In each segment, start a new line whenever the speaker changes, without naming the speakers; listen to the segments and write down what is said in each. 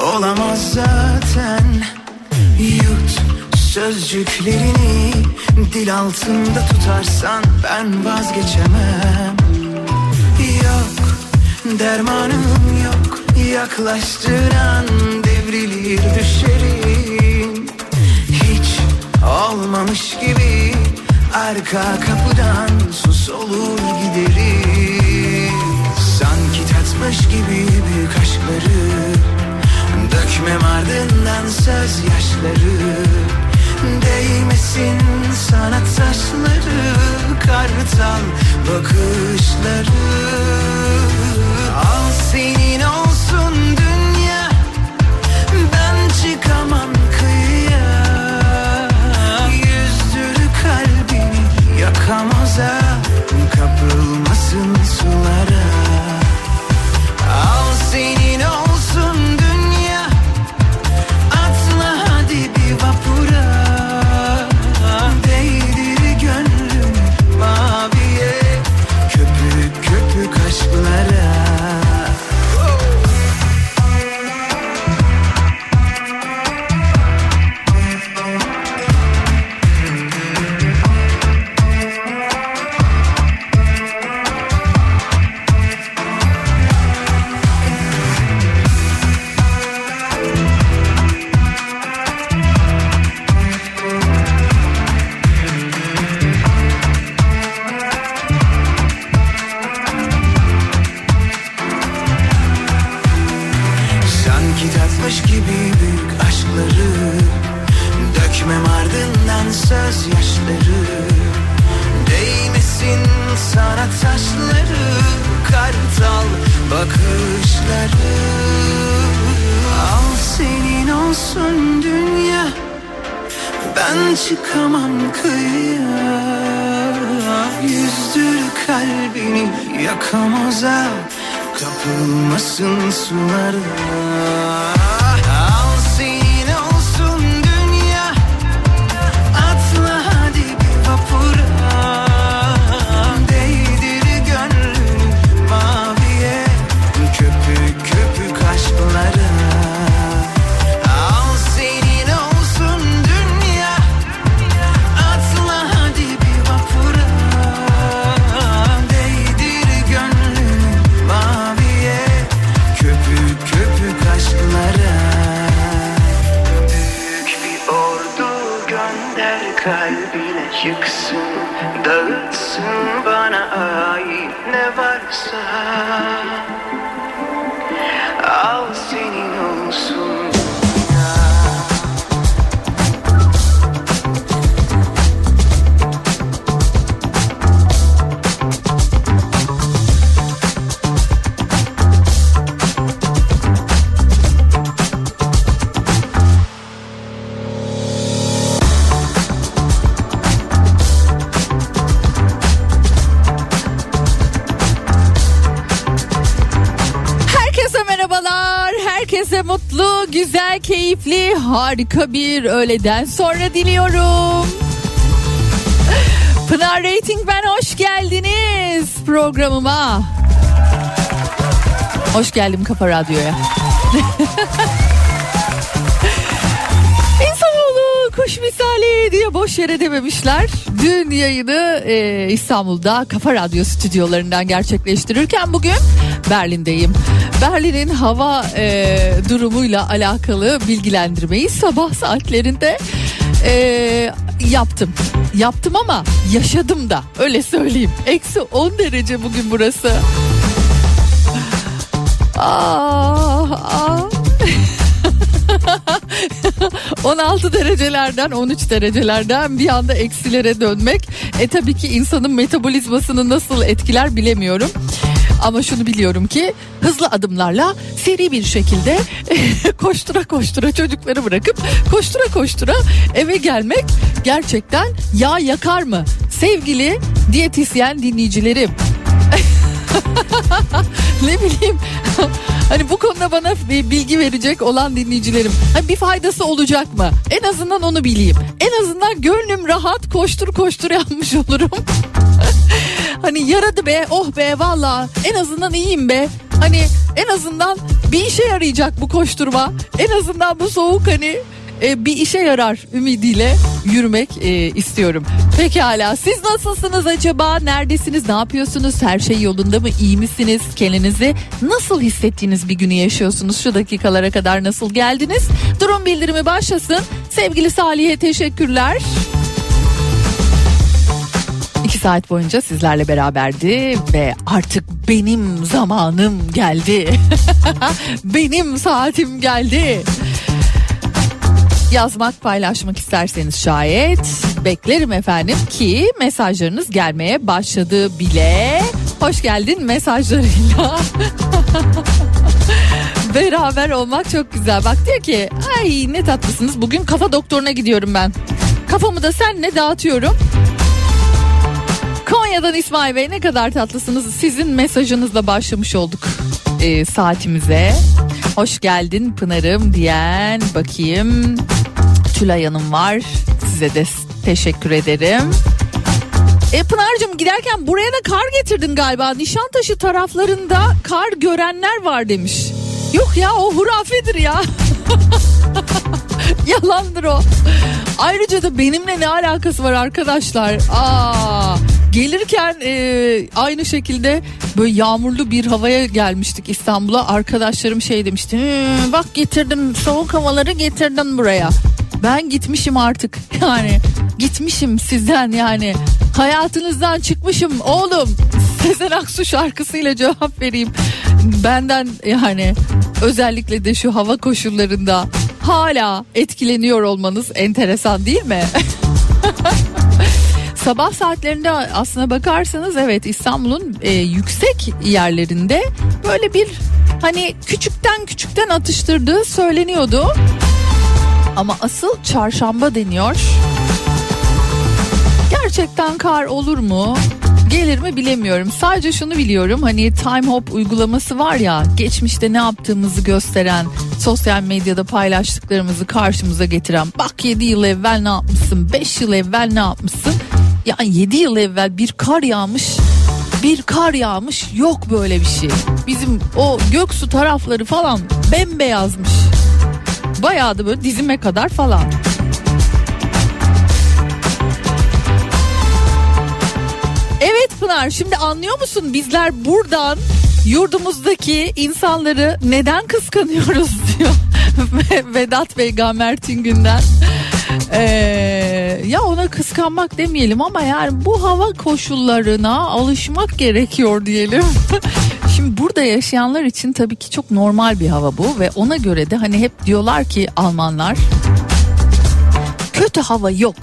olamaz zaten. Yut sözcüklerini dil altında tutarsan ben vazgeçemem. Yok dermanım yok. Yaklaştıran devrilir düşerim Hiç olmamış gibi arka kapıdan sus olur giderim Sanki tatmış gibi büyük aşkları Dökmem ardından söz yaşları. Değmesin sana taşları Kartal bakışları. Al senin olsun dünya Ben çıkamam
surround harika bir öğleden sonra diliyorum. Pınar Rating ben hoş geldiniz programıma. Hoş geldim Kafa Radyo'ya. İnsanoğlu kuş misali diye boş yere dememişler. Dün yayını e, İstanbul'da Kafa Radyo stüdyolarından gerçekleştirirken bugün Berlin'deyim. Berlin'in hava e, durumuyla alakalı bilgilendirmeyi sabah saatlerinde e, yaptım. Yaptım ama yaşadım da öyle söyleyeyim. Eksi 10 derece bugün burası. Ah, ah. 16 derecelerden 13 derecelerden bir anda eksilere dönmek. E tabii ki insanın metabolizmasını nasıl etkiler bilemiyorum. Ama şunu biliyorum ki hızlı adımlarla seri bir şekilde koştura koştura çocukları bırakıp koştura koştura eve gelmek gerçekten yağ yakar mı? Sevgili diyetisyen dinleyicilerim. ne bileyim. Hani bu konuda bana bir bilgi verecek olan dinleyicilerim. Hani bir faydası olacak mı? En azından onu bileyim. En azından gönlüm rahat koştur koştur yapmış olurum hani yaradı be oh be valla en azından iyiyim be hani en azından bir işe yarayacak bu koşturma en azından bu soğuk hani e, bir işe yarar ümidiyle yürümek e, istiyorum. Pekala siz nasılsınız acaba? Neredesiniz? Ne yapıyorsunuz? Her şey yolunda mı? İyi misiniz? Kendinizi nasıl hissettiğiniz bir günü yaşıyorsunuz? Şu dakikalara kadar nasıl geldiniz? Durum bildirimi başlasın. Sevgili Salih'e teşekkürler. İki saat boyunca sizlerle beraberdi ve artık benim zamanım geldi. benim saatim geldi yazmak paylaşmak isterseniz şayet beklerim efendim ki mesajlarınız gelmeye başladı bile. Hoş geldin mesajlarıyla. Beraber olmak çok güzel. Bak diyor ki ay ne tatlısınız bugün kafa doktoruna gidiyorum ben. Kafamı da senle dağıtıyorum. Konya'dan İsmail Bey ne kadar tatlısınız. Sizin mesajınızla başlamış olduk e, saatimize. Hoş geldin Pınar'ım diyen bakayım. Tülay Hanım var. Size de teşekkür ederim. E Pınar'cığım giderken buraya da kar getirdin galiba. Nişantaşı taraflarında kar görenler var demiş. Yok ya o hurafedir ya. Yalandır o. Ayrıca da benimle ne alakası var arkadaşlar? Aa, gelirken e, aynı şekilde böyle yağmurlu bir havaya gelmiştik İstanbul'a. Arkadaşlarım şey demişti. Bak getirdim soğuk havaları getirdim buraya. Ben gitmişim artık yani gitmişim sizden yani hayatınızdan çıkmışım oğlum. Sezen Aksu şarkısıyla cevap vereyim. Benden yani özellikle de şu hava koşullarında hala etkileniyor olmanız enteresan değil mi? Sabah saatlerinde aslına bakarsanız evet İstanbul'un e, yüksek yerlerinde böyle bir hani küçükten küçükten atıştırdığı söyleniyordu. Ama asıl çarşamba deniyor. Gerçekten kar olur mu? Gelir mi bilemiyorum. Sadece şunu biliyorum. Hani Time Hop uygulaması var ya, geçmişte ne yaptığımızı gösteren, sosyal medyada paylaştıklarımızı karşımıza getiren. Bak 7 yıl evvel ne yapmışsın? 5 yıl evvel ne yapmışsın? Yani 7 yıl evvel bir kar yağmış bir kar yağmış yok böyle bir şey. Bizim o Göksu tarafları falan bembeyazmış. Bayağı da böyle dizime kadar falan. Evet Pınar şimdi anlıyor musun bizler buradan yurdumuzdaki insanları neden kıskanıyoruz diyor Vedat Bey Gamer Tingün'den. Ee, ya ona kıskanmak demeyelim ama yani bu hava koşullarına alışmak gerekiyor diyelim. Şimdi burada yaşayanlar için tabii ki çok normal bir hava bu ve ona göre de hani hep diyorlar ki Almanlar kötü hava yok.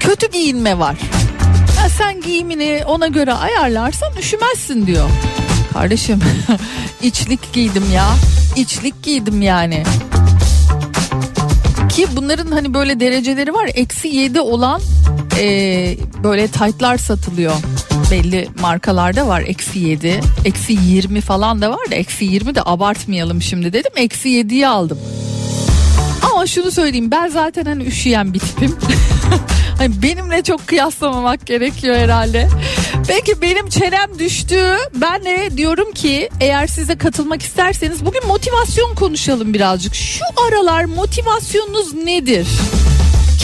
Kötü giyinme var. Ya sen giyimini ona göre ayarlarsan üşümezsin diyor. Kardeşim içlik giydim ya. İçlik giydim yani. Ki bunların hani böyle dereceleri var. Eksi yedi olan e, böyle taytlar satılıyor. Belli markalarda var eksi 7 eksi 20 falan da var da eksi 20 de abartmayalım şimdi dedim. Eksi 7'yi aldım. Ama şunu söyleyeyim ben zaten hani üşüyen bir tipim. Hani benimle çok kıyaslamamak gerekiyor herhalde Peki benim çenem düştü. Ben de diyorum ki eğer siz de katılmak isterseniz bugün motivasyon konuşalım birazcık. Şu aralar motivasyonunuz nedir?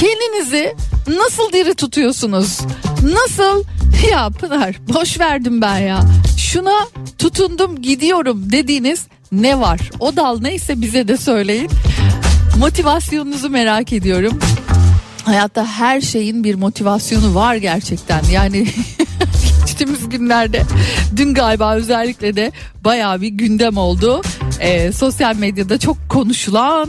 Kendinizi nasıl diri tutuyorsunuz? Nasıl ya Pınar boş verdim ben ya. Şuna tutundum gidiyorum dediğiniz ne var? O dal neyse bize de söyleyin. Motivasyonunuzu merak ediyorum. Hayatta her şeyin bir motivasyonu var gerçekten. Yani geçtiğimiz günlerde dün galiba özellikle de bayağı bir gündem oldu. Ee, sosyal medyada çok konuşulan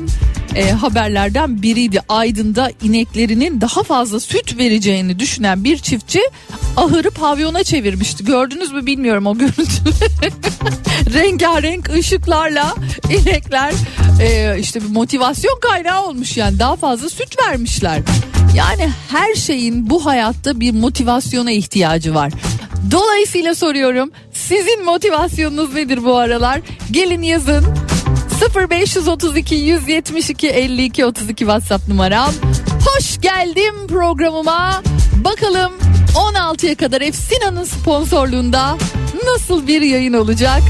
e, haberlerden biriydi. Aydın'da ineklerinin daha fazla süt vereceğini düşünen bir çiftçi ahırı pavyona çevirmişti. Gördünüz mü bilmiyorum o görüntüleri. Rengarenk ışıklarla inekler e, işte bir motivasyon kaynağı olmuş yani daha fazla süt vermişler. Yani her şeyin bu hayatta bir motivasyona ihtiyacı var. Dolayısıyla soruyorum sizin motivasyonunuz nedir bu aralar? Gelin yazın 0532 172 52 32 WhatsApp numaram. Hoş geldim programıma. Bakalım 16'ya kadar Efsina'nın sponsorluğunda nasıl bir yayın olacak?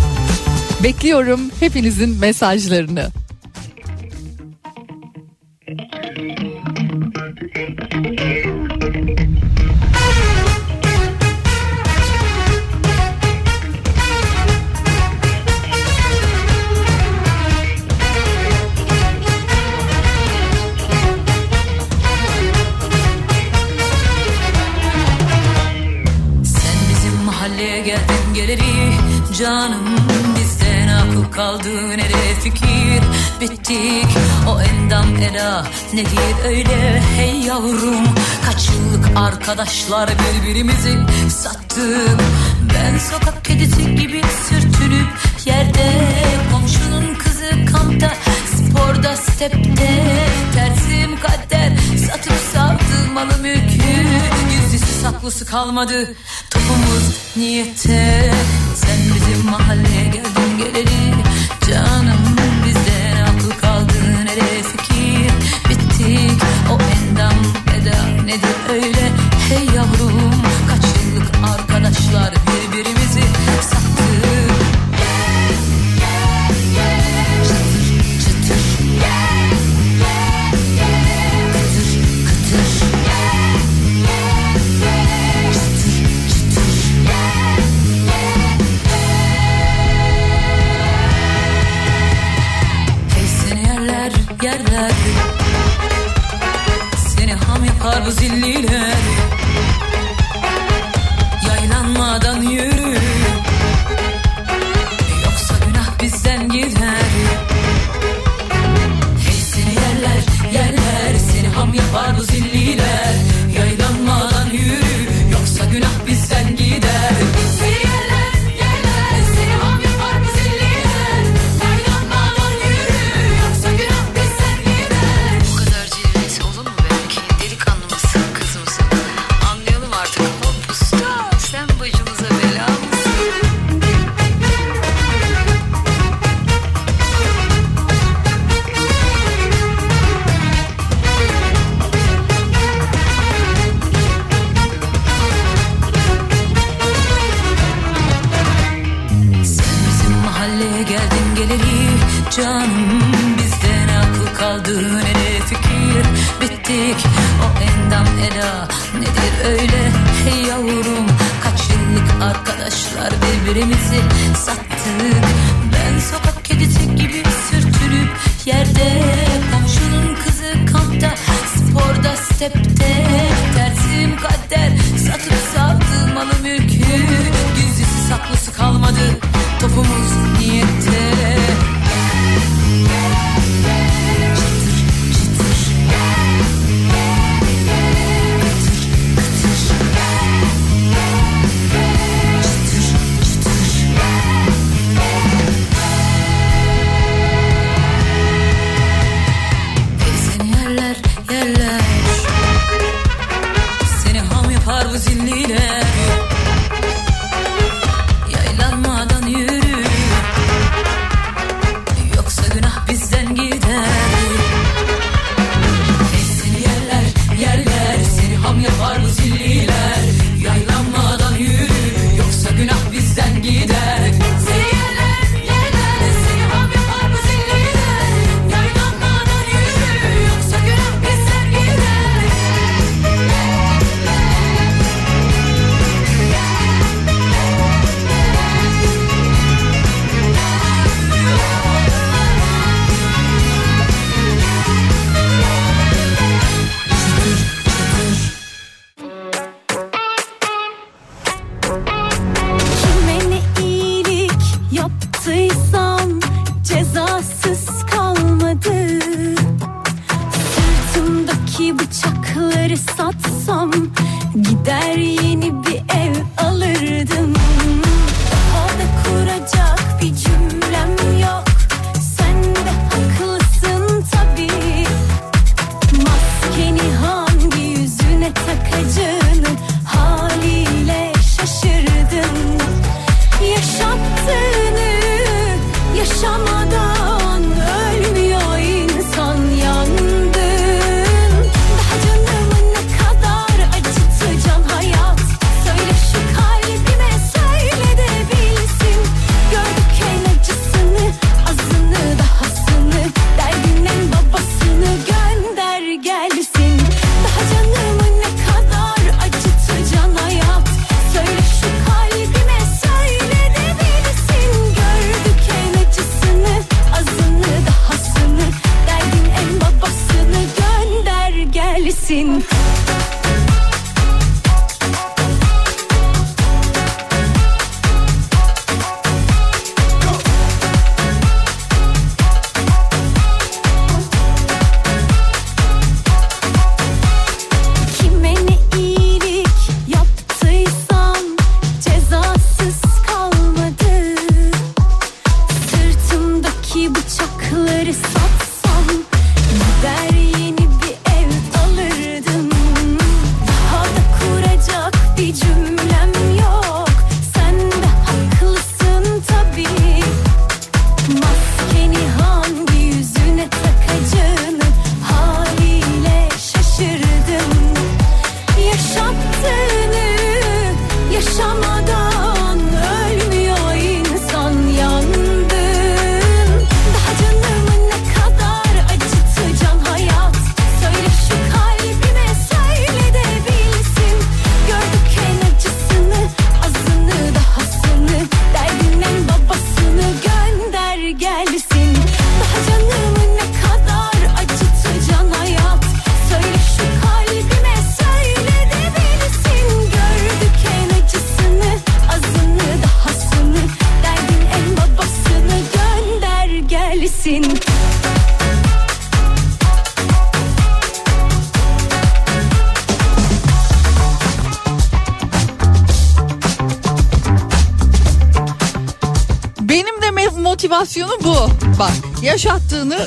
Bekliyorum hepinizin mesajlarını.
Canım bizden akıl kaldı nereye fikir? Bittik o endam eda Nedir öyle? Hey yavrum Kaç yıllık arkadaşlar birbirimizi sattık? Ben sokak kedisi gibi sürtünüp yerde Komşunun kızı kampta sporda stepte. Tersim kader satıp savdı malı mülkü saklısı kalmadı. Topumuz niyette Sen bizim mahalleye geldin geleli. Canım bizden akıl kaldı nereye fikir Bittik o endam eda nedir öyle? Hey yavrum zilliler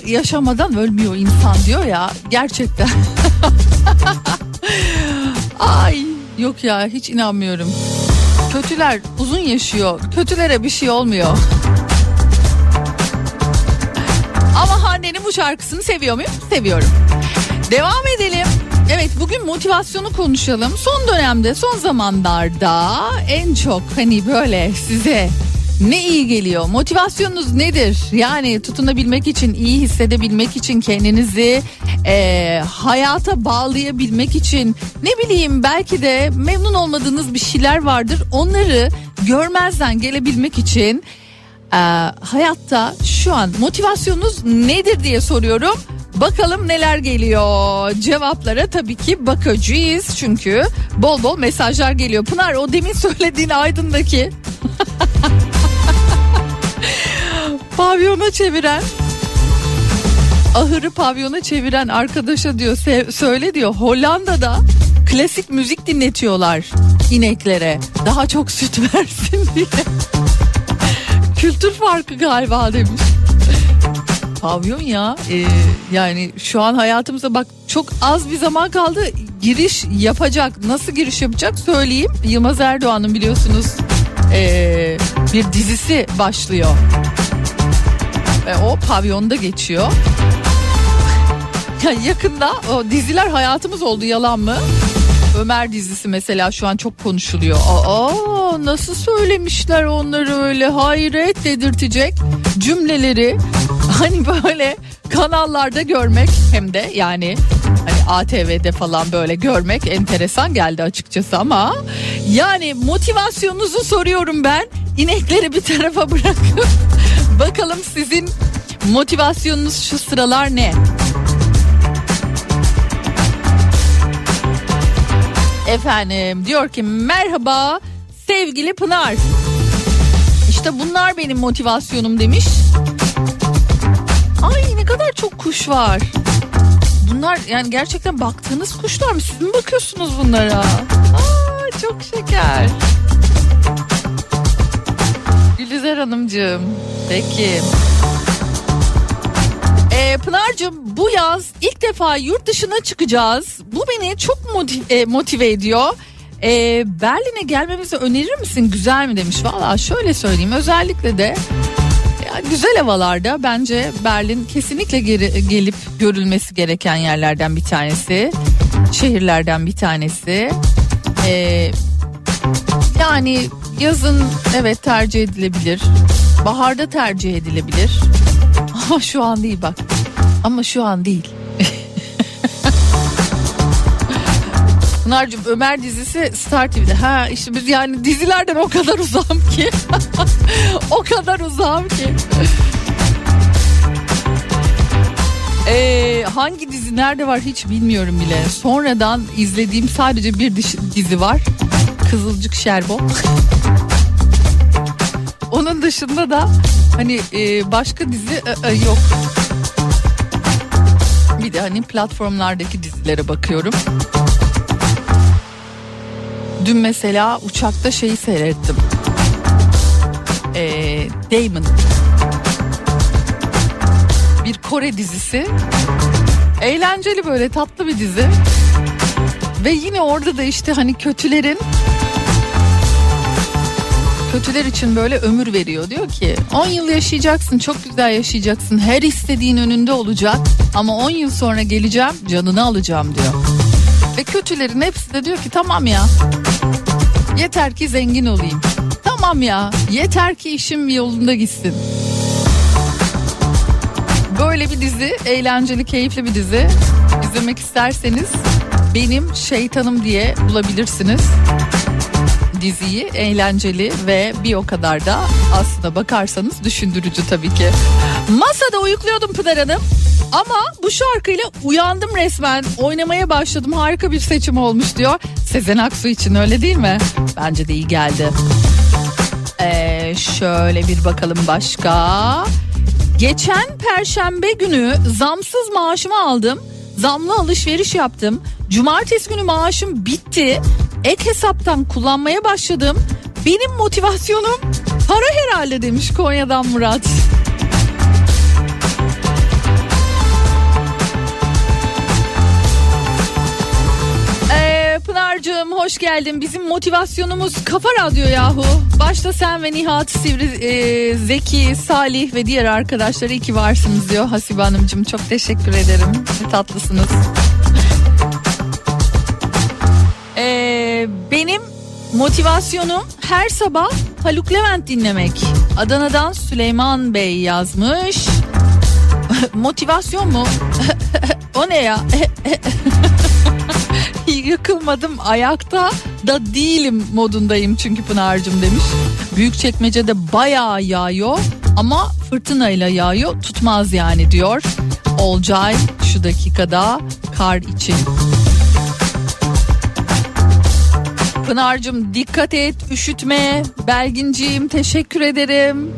yaşamadan ölmüyor insan
diyor ya gerçekten. Ay yok ya hiç inanmıyorum. Kötüler uzun yaşıyor. Kötülere bir şey olmuyor. Ama Hande'nin bu şarkısını seviyor muyum? Seviyorum. Devam edelim. Evet bugün motivasyonu konuşalım. Son dönemde son zamanlarda en çok hani böyle size ne iyi geliyor? Motivasyonunuz nedir? Yani tutunabilmek için, iyi hissedebilmek için kendinizi eee, hayata bağlayabilmek için ne bileyim belki de memnun olmadığınız bir şeyler vardır. Onları görmezden gelebilmek için eee, hayatta şu an motivasyonunuz nedir diye soruyorum. Bakalım neler geliyor. Cevaplara tabii ki bakacağız çünkü bol bol mesajlar geliyor. Pınar o demin söylediğin Aydın'daki pavyona çeviren ahırı pavyona çeviren arkadaşa diyor "Se- söyle diyor. Hollanda'da klasik müzik dinletiyorlar ineklere. Daha çok süt versin diye. Kültür farkı galiba demiş. Pavyon ya Ee, yani şu an hayatımıza bak çok az bir zaman kaldı. Giriş yapacak. Nasıl giriş yapacak söyleyeyim. Yılmaz Erdoğan'ın biliyorsunuz ee, bir dizisi başlıyor ve o pavyonda geçiyor. Ya yakında o diziler hayatımız oldu yalan mı? Ömer dizisi mesela şu an çok konuşuluyor. Aa nasıl söylemişler onları öyle? Hayret dedirtecek cümleleri. Hani böyle kanallarda görmek hem de yani hani ATV'de falan böyle görmek enteresan geldi açıkçası ama yani motivasyonunuzu soruyorum ben. İnekleri bir tarafa bırakıp bakalım sizin motivasyonunuz şu sıralar ne? Efendim diyor ki merhaba sevgili Pınar. İşte bunlar benim motivasyonum demiş. Ay ne kadar çok kuş var. Bunlar yani gerçekten baktığınız kuşlar mı? Siz mi bakıyorsunuz bunlara? Aa, çok şeker. Gülizar Hanımcığım. Peki. Ee, Pınar'cığım bu yaz ilk defa yurt dışına çıkacağız. Bu beni çok motiv- e, motive ediyor. Ee, Berlin'e gelmemizi önerir misin? Güzel mi demiş. Valla şöyle söyleyeyim özellikle de güzel havalarda bence Berlin kesinlikle geri, gelip görülmesi gereken yerlerden bir tanesi. Şehirlerden bir tanesi. Ee, yani yazın evet tercih edilebilir. Baharda tercih edilebilir. Ama şu an değil bak. Ama şu an değil. Pınar'cığım Ömer dizisi Star TV'de. Ha işte biz yani dizilerden o kadar uzağım ki. o kadar uzağım ki. Ee, hangi dizi nerede var hiç bilmiyorum bile. Sonradan izlediğim sadece bir dizi var. Kızılcık Şerbo. Onun dışında da hani e, başka dizi e, e, yok. Bir de hani platformlardaki dizilere bakıyorum. Dün mesela uçakta şeyi seyrettim. Ee, Damon. Bir Kore dizisi. Eğlenceli böyle tatlı bir dizi. Ve yine orada da işte hani kötülerin kötüler için böyle ömür veriyor. Diyor ki 10 yıl yaşayacaksın çok güzel yaşayacaksın her istediğin önünde olacak ama 10 yıl sonra geleceğim canını alacağım diyor. Ve kötülerin hepsi de diyor ki tamam ya yeter ki zengin olayım. Tamam ya yeter ki işim yolunda gitsin. Böyle bir dizi eğlenceli keyifli bir dizi izlemek isterseniz benim şeytanım diye bulabilirsiniz diziyi eğlenceli ve bir o kadar da aslında bakarsanız düşündürücü tabii ki. Masada uyukluyordum Pınar Hanım ama bu şarkıyla uyandım resmen oynamaya başladım harika bir seçim olmuş diyor. Sezen Aksu için öyle değil mi? Bence de iyi geldi. Ee, şöyle bir bakalım başka. Geçen perşembe günü zamsız maaşımı aldım. Zamlı alışveriş yaptım. Cumartesi günü maaşım bitti. Ek hesaptan kullanmaya başladım. Benim motivasyonum para herhalde demiş Konya'dan Murat. Ee, Pınar'cığım hoş geldin. Bizim motivasyonumuz Kafa Radyo yahu. Başta sen ve Nihat, Sivri, e, Zeki, Salih ve diğer arkadaşlar iyi ki varsınız diyor Hasibe Hanımcığım. Çok teşekkür ederim. Ne tatlısınız. Ee, benim motivasyonum her sabah Haluk Levent dinlemek. Adana'dan Süleyman Bey yazmış. Motivasyon mu? o ne ya? Yıkılmadım ayakta da değilim modundayım çünkü Pınar'cığım demiş. Büyük çekmecede bayağı yağıyor ama fırtınayla yağıyor tutmaz yani diyor. Olcay şu dakikada kar için. Pınar'cığım dikkat et üşütme. Belginciğim teşekkür ederim.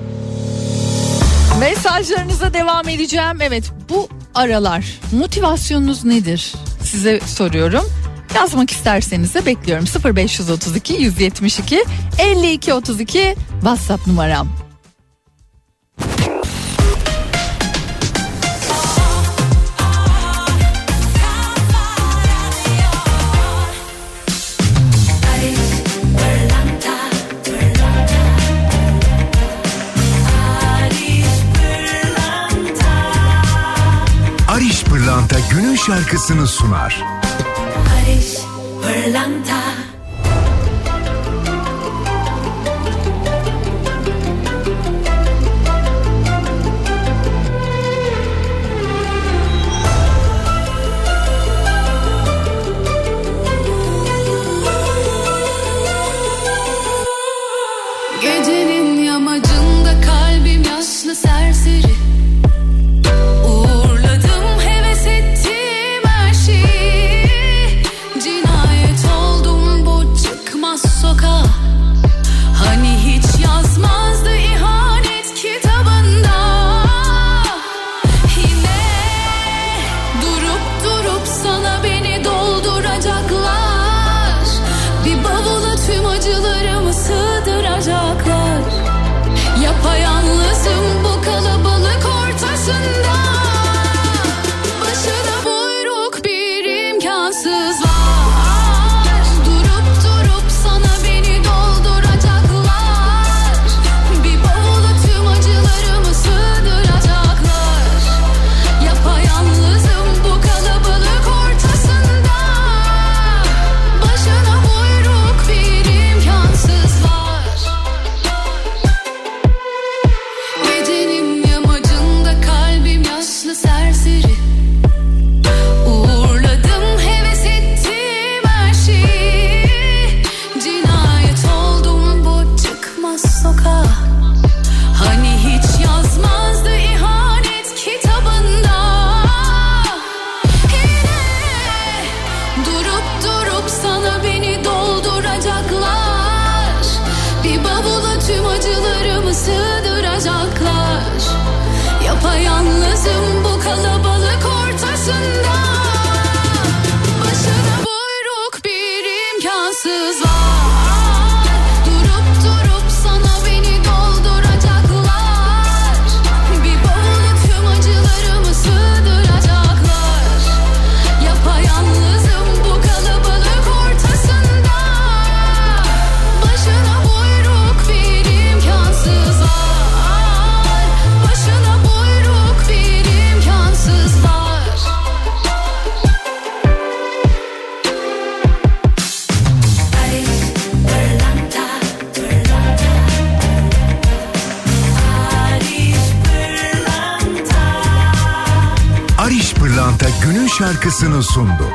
Mesajlarınıza devam edeceğim. Evet bu aralar motivasyonunuz nedir? Size soruyorum. Yazmak isterseniz de bekliyorum. 0532 172 52 32 WhatsApp numaram.
Şarkısını sunar.
Barış Pırlanta
Cristian Osondo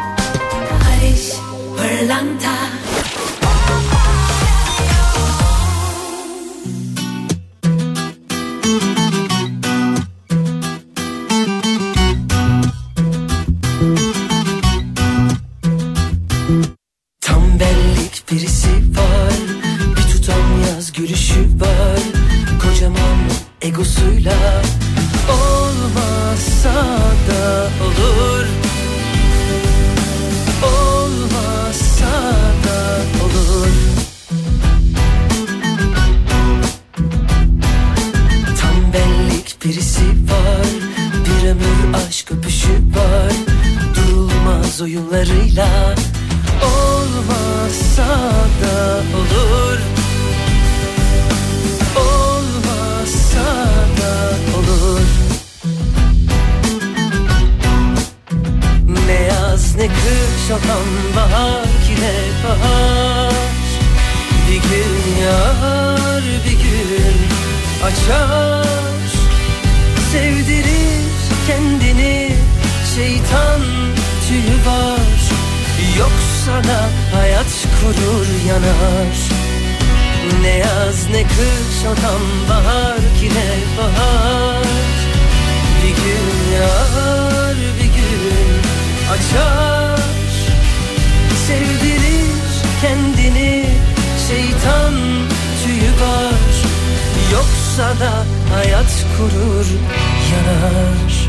ne kış adam bahar ki ne bahar. Bir gün yağar bir gün açar. Sevdirir kendini şeytan tüyü var Yoksa da hayat kurur yanar.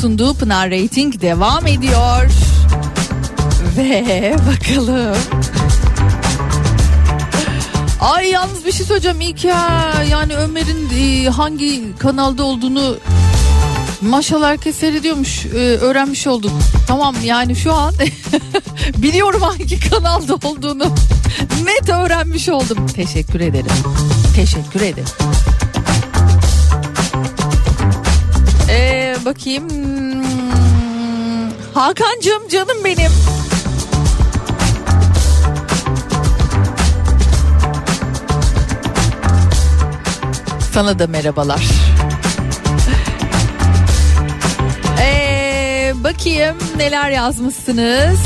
sunduğu Pınar Rating devam ediyor. Ve bakalım. Ay yalnız bir şey söyleyeceğim ilk. Yani Ömer'in e, hangi kanalda olduğunu maşallah herkes seyrediyormuş. E, öğrenmiş olduk. Tamam yani şu an biliyorum hangi kanalda olduğunu. Net öğrenmiş oldum. Teşekkür ederim. Teşekkür ederim. Bakayım. Hmm, Hakan'cığım canım benim. Sana da merhabalar. Ee, bakayım neler yazmışsınız.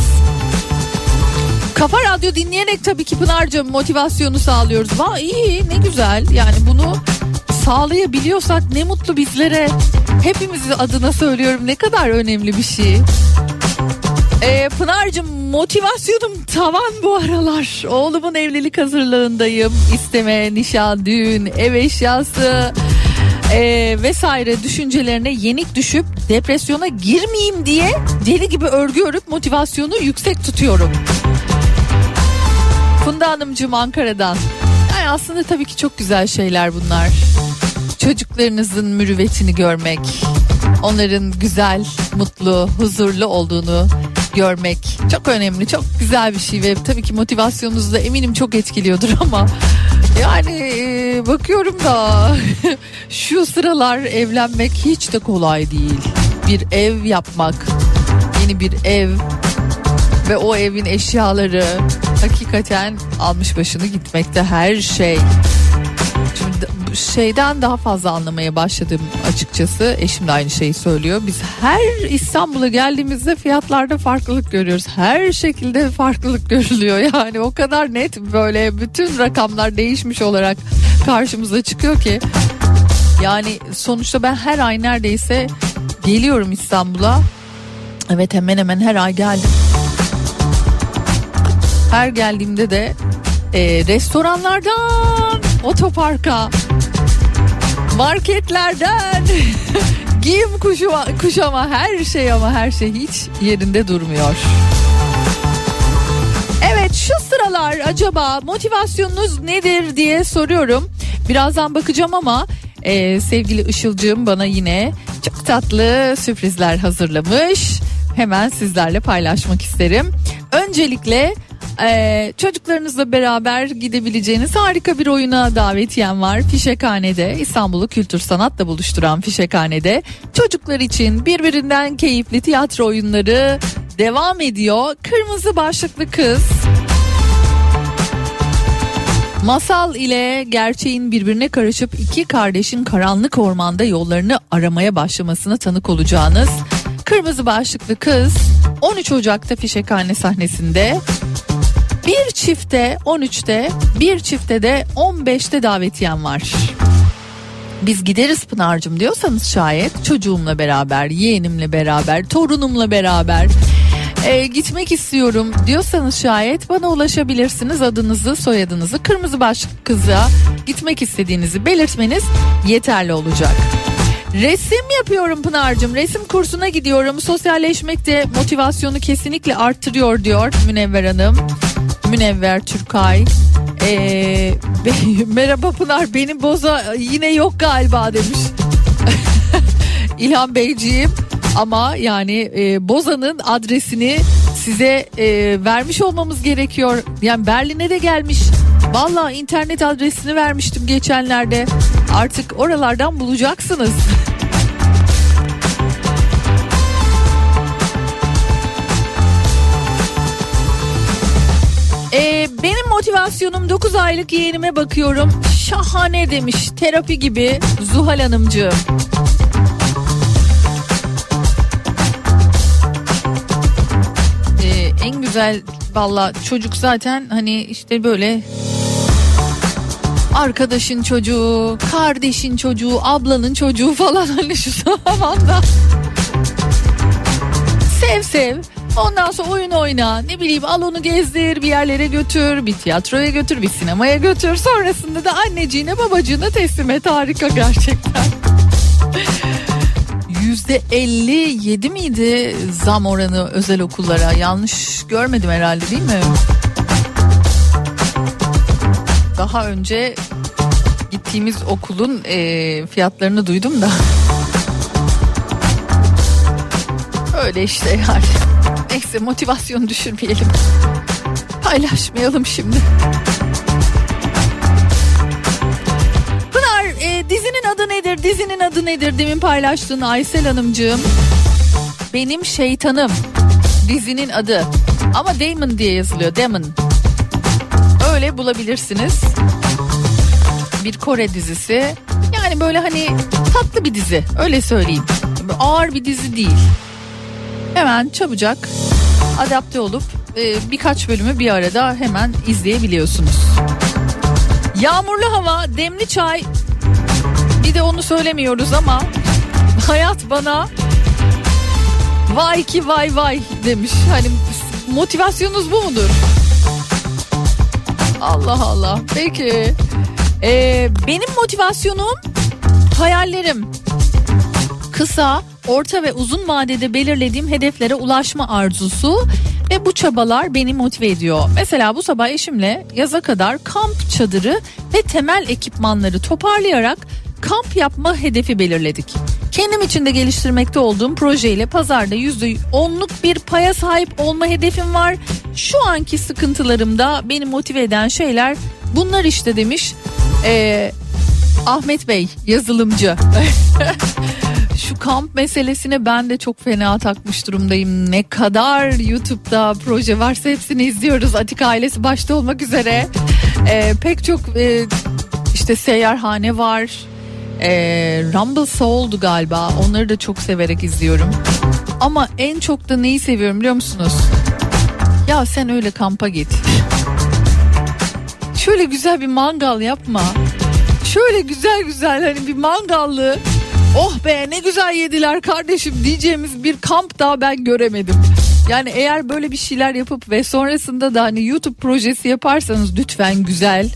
Kafa Radyo dinleyerek tabii ki Pınar'cığım motivasyonu sağlıyoruz. Va iyi ne güzel yani bunu sağlayabiliyorsak ne mutlu bizlere. Hepimizin adına söylüyorum ne kadar önemli bir şey. Ee, Pınar'cığım motivasyonum tavan bu aralar. Oğlumun evlilik hazırlığındayım. İsteme, nişan, düğün, ev eşyası ee, vesaire düşüncelerine yenik düşüp depresyona girmeyeyim diye deli gibi örgü örüp motivasyonu yüksek tutuyorum. Funda Hanımcığım Ankara'dan. Yani aslında tabii ki çok güzel şeyler bunlar. Çocuklarınızın mürüvvetini görmek, onların güzel, mutlu, huzurlu olduğunu görmek çok önemli, çok güzel bir şey ve tabii ki motivasyonunuzu da eminim çok etkiliyordur ama yani bakıyorum da şu sıralar evlenmek hiç de kolay değil. Bir ev yapmak, yeni bir ev ve o evin eşyaları hakikaten almış başını gitmekte her şey. Şeyden daha fazla anlamaya başladım açıkçası. Eşim de aynı şeyi söylüyor. Biz her İstanbul'a geldiğimizde fiyatlarda farklılık görüyoruz. Her şekilde farklılık görülüyor. Yani o kadar net böyle bütün rakamlar değişmiş olarak karşımıza çıkıyor ki. Yani sonuçta ben her ay neredeyse geliyorum İstanbul'a. Evet hemen hemen her ay geldim. Her geldiğimde de e, restoranlardan otoparka, marketlerden giyim kuşama, kuşama her şey ama her şey hiç yerinde durmuyor. Evet şu sıralar acaba motivasyonunuz nedir diye soruyorum. Birazdan bakacağım ama e, sevgili Işılcığım bana yine çok tatlı sürprizler hazırlamış. Hemen sizlerle paylaşmak isterim. Öncelikle ee, çocuklarınızla beraber gidebileceğiniz harika bir oyuna davetiyem var. Fişekhane'de İstanbul'u kültür sanatla buluşturan Fişekhane'de çocuklar için birbirinden keyifli tiyatro oyunları devam ediyor. Kırmızı başlıklı kız Masal ile gerçeğin birbirine karışıp iki kardeşin karanlık ormanda yollarını aramaya başlamasına tanık olacağınız Kırmızı başlıklı kız 13 Ocak'ta Fişekhane sahnesinde bir çifte 13'te bir çifte de 15'te davetiyem var. Biz gideriz Pınar'cığım diyorsanız şayet çocuğumla beraber, yeğenimle beraber, torunumla beraber e, gitmek istiyorum diyorsanız şayet bana ulaşabilirsiniz adınızı soyadınızı kırmızı başlıklı kıza gitmek istediğinizi belirtmeniz yeterli olacak. Resim yapıyorum Pınar'cığım. Resim kursuna gidiyorum. Sosyalleşmek de motivasyonu kesinlikle arttırıyor diyor Münevver Hanım. Münevver Türkay. Ee, merhaba Pınar benim boza yine yok galiba demiş. İlhan Beyciğim ama yani e, Boza'nın adresini size e, vermiş olmamız gerekiyor. Yani Berlin'e de gelmiş. Valla internet adresini vermiştim geçenlerde. Artık oralardan bulacaksınız. Ee, benim motivasyonum 9 aylık yeğenime bakıyorum. Şahane demiş. Terapi gibi Zuhal Hanımcığım. Ee, en güzel valla çocuk zaten hani işte böyle arkadaşın çocuğu, kardeşin çocuğu, ablanın çocuğu falan hani şu zamanda. Sev sev. Ondan sonra oyun oyna. Ne bileyim al onu gezdir, bir yerlere götür, bir tiyatroya götür, bir sinemaya götür. Sonrasında da anneciğine babacığına teslim et. Harika gerçekten. yüzde 57 miydi zam oranı özel okullara? Yanlış görmedim herhalde değil mi? Daha önce gittiğimiz okulun e, fiyatlarını duydum da. Öyle işte yani. Neyse motivasyonu düşürmeyelim. Paylaşmayalım şimdi. Pınar e, dizinin adı nedir? Dizinin adı nedir? Demin paylaştığın Aysel Hanımcığım. Benim şeytanım. Dizinin adı. Ama Damon diye yazılıyor. Damon. Öyle bulabilirsiniz. Bir Kore dizisi. Yani böyle hani tatlı bir dizi. Öyle söyleyeyim. Ağır bir dizi değil. Hemen çabucak adapte olup e, birkaç bölümü bir arada hemen izleyebiliyorsunuz. Yağmurlu hava, demli çay. Bir de onu söylemiyoruz ama hayat bana vay ki vay vay demiş. Hani motivasyonunuz bu mudur? Allah Allah. Peki. Ee, benim motivasyonum hayallerim. Kısa, orta ve uzun vadede belirlediğim hedeflere ulaşma arzusu ve bu çabalar beni motive ediyor. Mesela bu sabah eşimle yaza kadar kamp çadırı ve temel ekipmanları toparlayarak kamp yapma hedefi belirledik. Kendim için de geliştirmekte olduğum projeyle pazarda %10'luk bir paya sahip olma hedefim var. Şu anki sıkıntılarımda beni motive eden şeyler bunlar işte demiş ee, Ahmet Bey yazılımcı. Şu kamp meselesine ben de çok fena takmış durumdayım. Ne kadar YouTube'da proje varsa hepsini izliyoruz. Atik ailesi başta olmak üzere. Ee, pek çok e, işte seyyarhane var. Ee, Rumble Soul'du galiba. Onları da çok severek izliyorum. Ama en çok da neyi seviyorum biliyor musunuz? Ya sen öyle kampa git. Şöyle güzel bir mangal yapma. Şöyle güzel güzel hani bir mangallı oh be ne güzel yediler kardeşim diyeceğimiz bir kamp daha ben göremedim. Yani eğer böyle bir şeyler yapıp ve sonrasında da hani YouTube projesi yaparsanız lütfen güzel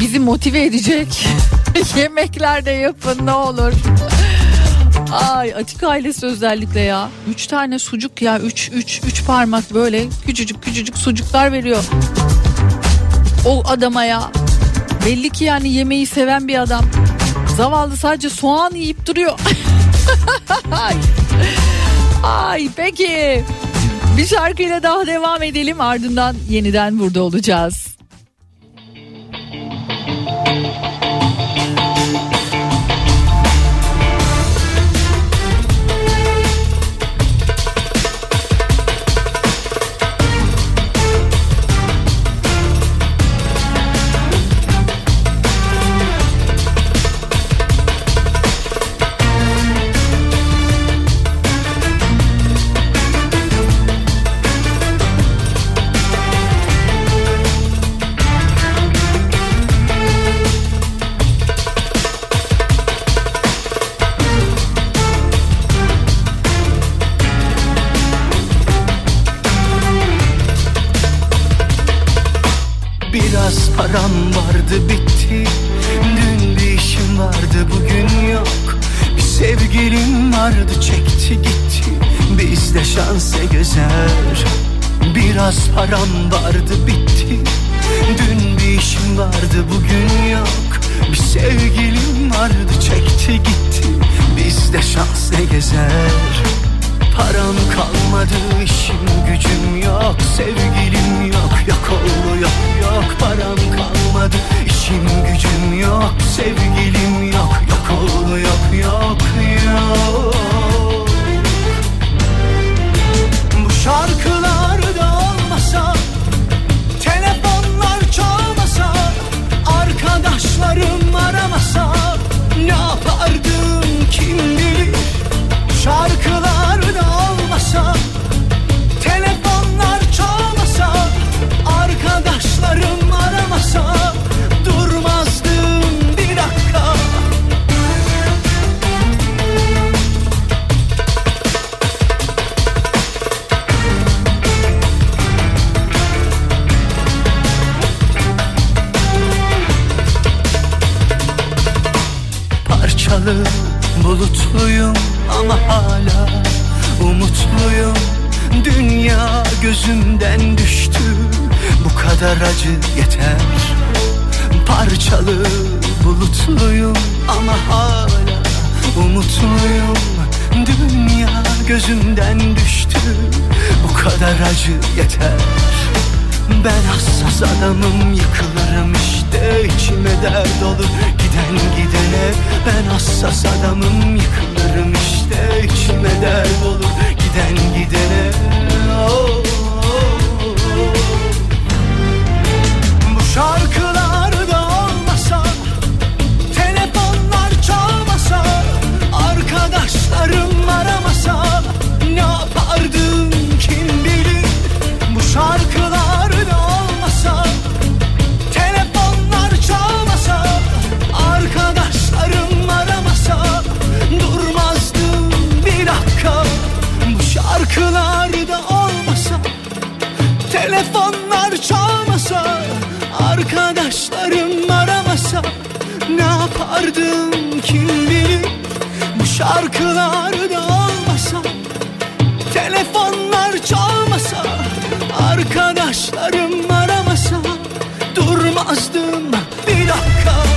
bizi motive edecek yemekler de yapın ne olur. Ay Atik ailesi özellikle ya. Üç tane sucuk ya. Üç, üç, üç parmak böyle küçücük küçücük sucuklar veriyor. O adama ya. Belli ki yani yemeği seven bir adam. Zavallı sadece soğan yiyip duruyor. Ay. Peki. Bir şarkıyla daha devam edelim ardından yeniden burada olacağız.
Param vardı bitti. Dün bir işim vardı bugün yok. Bir sevgilim vardı çekti gitti. Bizde şans ne gezer? Param kalmadı işim gücüm yok. Sevgilim yok yok oldu yok yok. Param kalmadı işim gücüm yok. Sevgilim yok yok oldu yok yok yok. Bu şarkılar Arkadaşlarım aramasa Ne yapardım kim bilir? Şarkılar da olmasa Telefonlar çalmasa Arkadaşlarım aramasa kadar acı yeter. Parçalı bulutluyum ama hala umutluyum. Dünya gözümden düştü bu kadar acı yeter. Ben hassas adamım yıkılırım işte içime dert olur. Giden gidene Ben hassas adamım yıkılırım işte içime dert olur. Giden gidene Oh, Arkadaşlarım aramasa Ne yapardım kim bilir? Bu şarkılarda olmasa Telefonlar çalmasa Arkadaşlarım aramasa Durmazdım bir dakika. Bu şarkılarda olmasa Telefonlar çalmasa Arkadaşlarım aramasa Ne yapardım kim şarkılarda olmasa Telefonlar çalmasa Arkadaşlarım aramasa Durmazdım bir dakika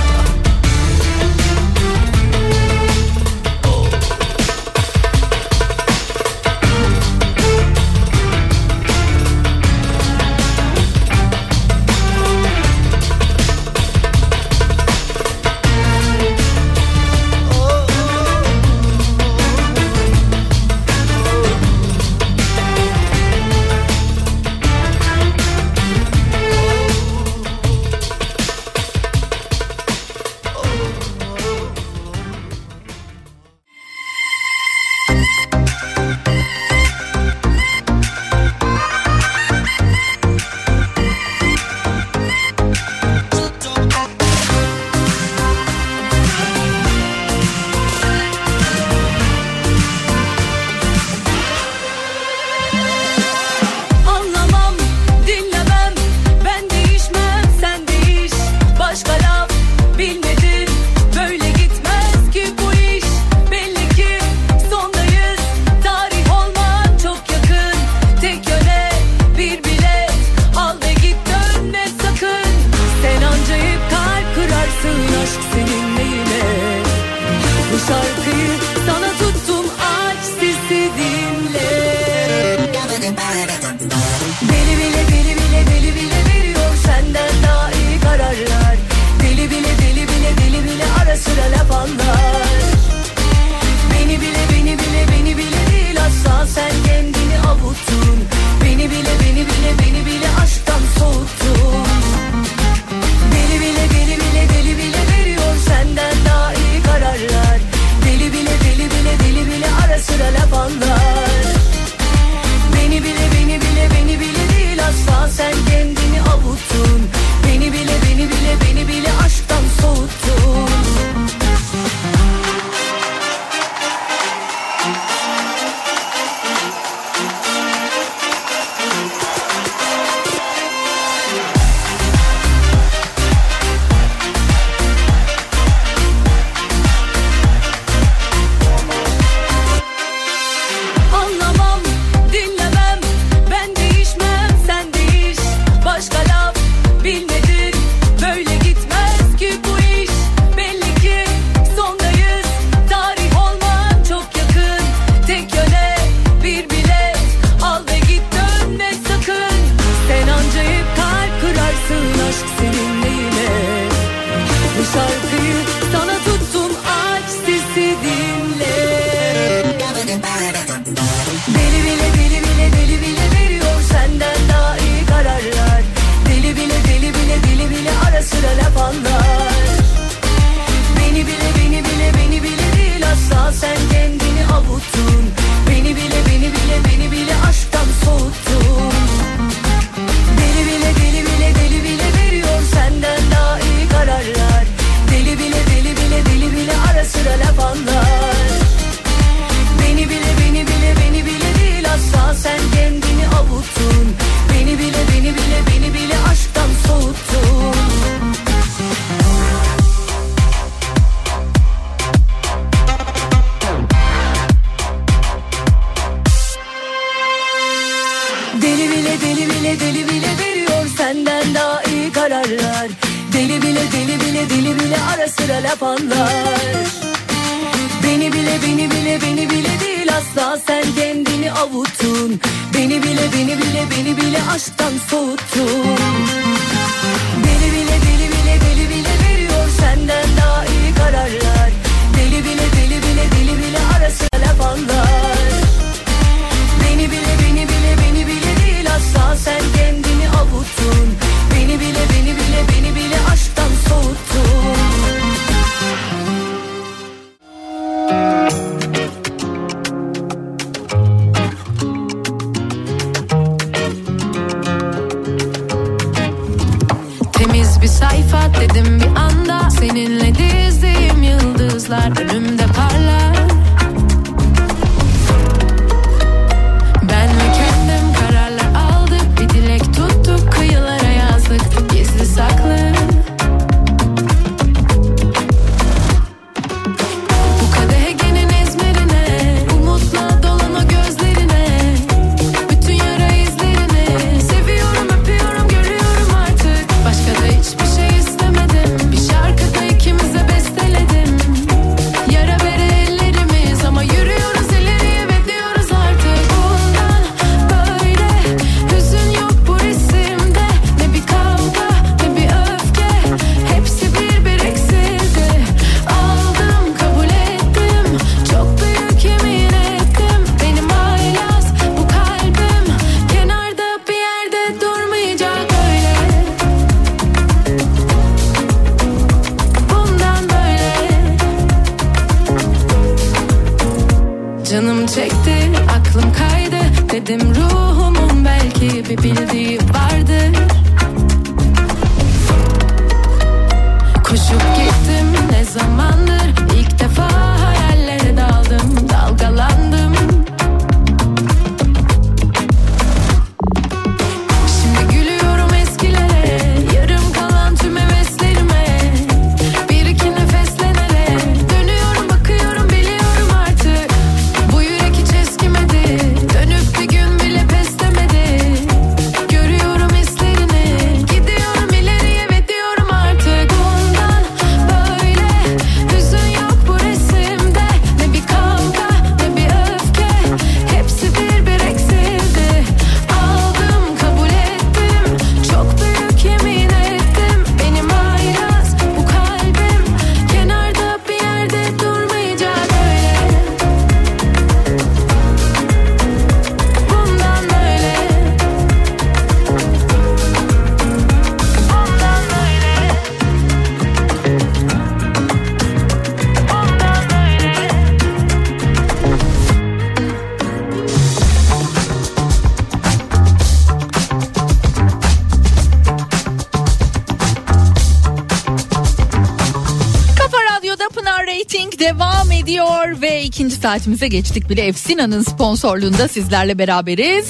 ikinci saatimize geçtik bile. Efsina'nın sponsorluğunda sizlerle beraberiz.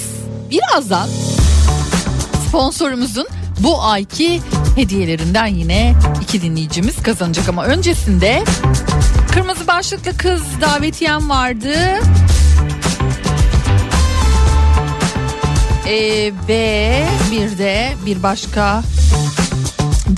Birazdan sponsorumuzun bu ayki hediyelerinden yine iki dinleyicimiz kazanacak ama öncesinde kırmızı başlıklı kız davetiyem vardı. Ee, ve bir de bir başka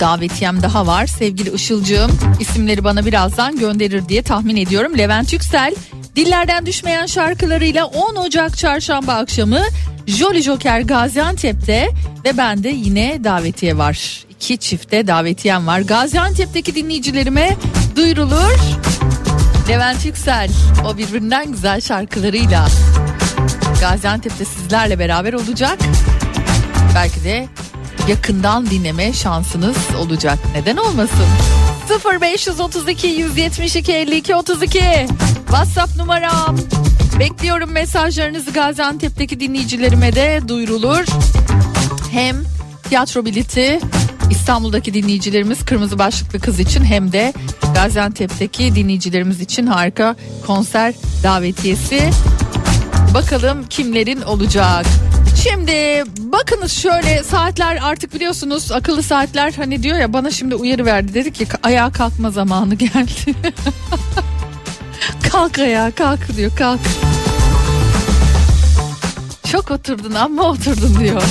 davetiyem daha var. Sevgili Işılcığım isimleri bana birazdan gönderir diye tahmin ediyorum. Levent Yüksel dillerden düşmeyen şarkılarıyla 10 Ocak çarşamba akşamı Jolly Joker Gaziantep'te ve bende yine davetiye var. İki çifte davetiyem var. Gaziantep'teki dinleyicilerime duyurulur. Levent Yüksel o birbirinden güzel şarkılarıyla Gaziantep'te sizlerle beraber olacak. Belki de yakından dinleme şansınız olacak. Neden olmasın? 0532 172 52 32 WhatsApp numaram. Bekliyorum mesajlarınızı Gaziantep'teki dinleyicilerime de duyurulur. Hem tiyatro bileti İstanbul'daki dinleyicilerimiz kırmızı başlıklı kız için hem de Gaziantep'teki dinleyicilerimiz için harika konser davetiyesi. Bakalım kimlerin olacak. Şimdi bakınız şöyle saatler artık biliyorsunuz akıllı saatler hani diyor ya bana şimdi uyarı verdi dedi ki ayağa kalkma zamanı geldi. kalk ayağa kalk diyor kalk. Çok oturdun ama oturdun diyor.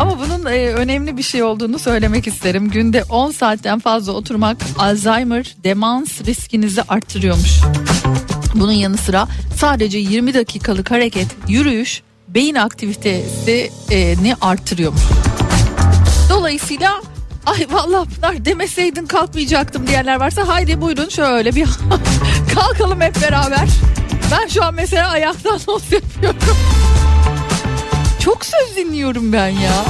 Ama bunun e, önemli bir şey olduğunu söylemek isterim. Günde 10 saatten fazla oturmak Alzheimer demans riskinizi arttırıyormuş. Bunun yanı sıra sadece 20 dakikalık hareket, yürüyüş beyin aktivitesini arttırıyormuş. Dolayısıyla ay vallahi Pınar demeseydin kalkmayacaktım diyenler varsa haydi buyurun şöyle bir kalkalım hep beraber. Ben şu an mesela ayaktan not yapıyorum. Çok söz dinliyorum ben ya.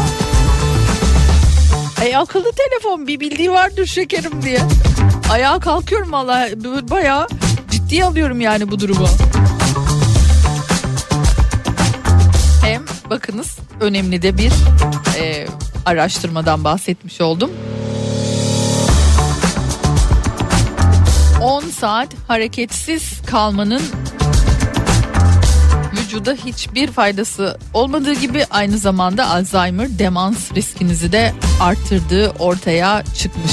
Ay akıllı telefon bir bildiği vardır şekerim diye. Ayağa kalkıyorum valla bayağı ciddiye alıyorum yani bu durumu. Hem bakınız önemli de bir e, araştırmadan bahsetmiş oldum. 10 saat hareketsiz kalmanın vücuda hiçbir faydası olmadığı gibi aynı zamanda Alzheimer demans riskinizi de arttırdığı ortaya çıkmış.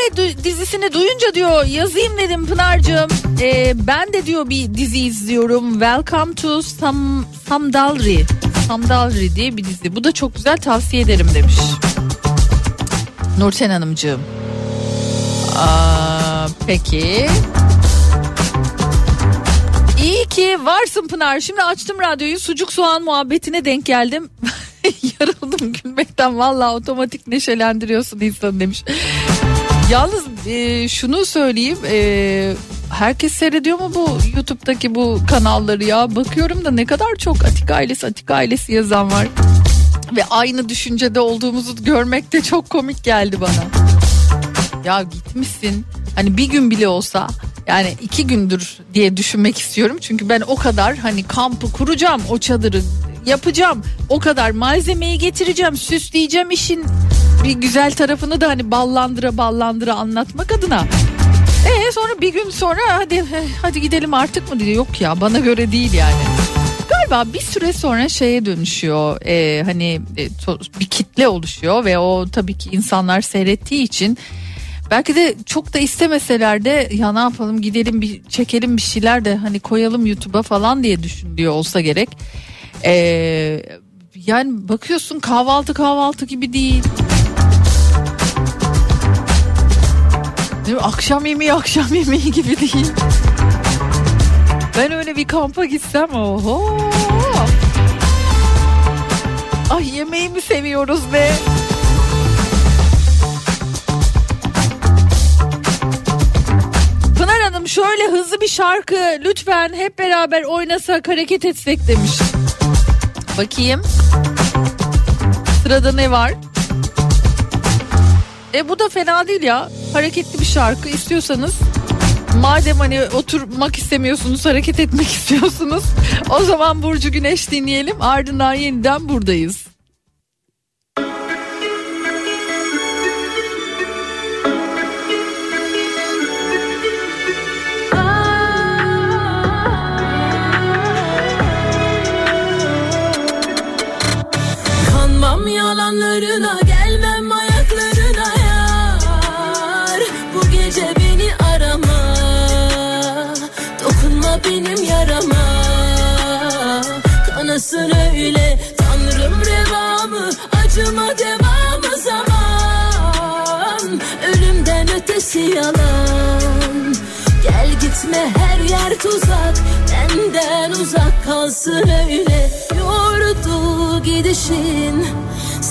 Kore du- dizisini duyunca diyor yazayım dedim Pınar'cığım. Ee, ben de diyor bir dizi izliyorum. Welcome to Sam Samdalri. Samdalri diye bir dizi. Bu da çok güzel tavsiye ederim demiş. Nurten Hanımcığım. Aa, peki. İyi ki varsın Pınar. Şimdi açtım radyoyu sucuk soğan muhabbetine denk geldim. Yarıldım gülmekten vallahi otomatik neşelendiriyorsun insanı demiş. Yalnız e, şunu söyleyeyim e, herkes seyrediyor mu bu YouTube'daki bu kanalları ya? Bakıyorum da ne kadar çok Atik ailesi Atik ailesi yazan var. Ve aynı düşüncede olduğumuzu görmek de çok komik geldi bana. Ya gitmişsin hani bir gün bile olsa yani iki gündür diye düşünmek istiyorum. Çünkü ben o kadar hani kampı kuracağım o çadırı yapacağım. O kadar malzemeyi getireceğim süsleyeceğim işin bir güzel tarafını da hani ballandıra ballandıra anlatmak adına. E sonra bir gün sonra hadi hadi gidelim artık mı diyor. Yok ya bana göre değil yani. Galiba bir süre sonra şeye dönüşüyor. E, hani e, bir kitle oluşuyor ve o tabii ki insanlar seyrettiği için belki de çok da istemeseler de ya ne yapalım gidelim bir çekelim bir şeyler de hani koyalım YouTube'a falan diye düşünüyor olsa gerek. E, yani bakıyorsun kahvaltı kahvaltı gibi değil. Değil mi? Akşam yemeği akşam yemeği gibi değil. Ben öyle bir kampa gitsem oho. Ay yemeği mi seviyoruz be? Pınar Hanım şöyle hızlı bir şarkı lütfen hep beraber oynasak hareket etsek demiş. Bakayım. Sırada ne var? E bu da fena değil ya. Hareketli bir şarkı istiyorsanız madem hani oturmak istemiyorsunuz hareket etmek istiyorsunuz o zaman Burcu Güneş dinleyelim ardından yeniden buradayız.
Yalanlarına gelmem ayaklarına yar. Bu gece beni arama Dokunma benim yarama. Kanasın öyle Tanrım revamı Acıma devamı zaman. Ölümden ötesi yalan. Gel gitme her yer tuzak. Benden uzak kalsın öyle. Yordu gidişin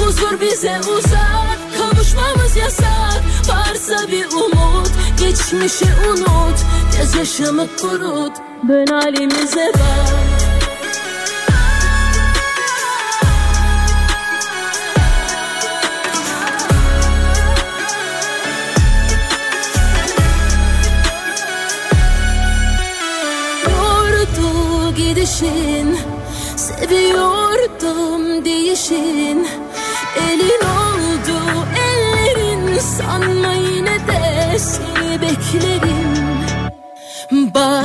Huzur bize uzak Kavuşmamız yasak. Varsa bir umut Geçmişi unut. Göz yaşımı kurut Dön halimize bak.
Gidişin Seviyordum değişin.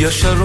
Yaşar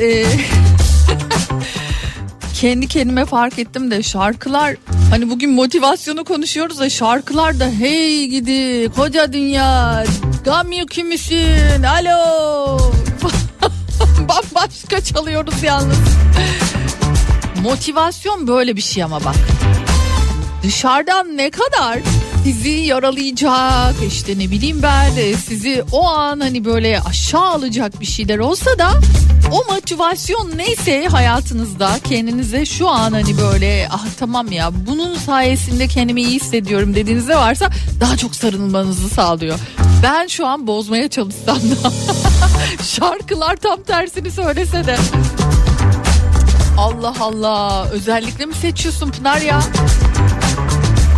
E, kendi kendime fark ettim de şarkılar hani bugün motivasyonu konuşuyoruz da şarkılar da hey gidi koca dünya gam yükümüsün alo bambaşka çalıyoruz yalnız. Motivasyon böyle bir şey ama bak dışarıdan ne kadar sizi yaralayacak işte ne bileyim ben e, sizi o an hani böyle aşağı alacak bir şeyler olsa da o motivasyon neyse hayatınızda kendinize şu an hani böyle ah tamam ya bunun sayesinde kendimi iyi hissediyorum dediğinizde varsa daha çok sarılmanızı sağlıyor. Ben şu an bozmaya çalışsam da şarkılar tam tersini söylese de Allah Allah özellikle mi seçiyorsun Pınar ya?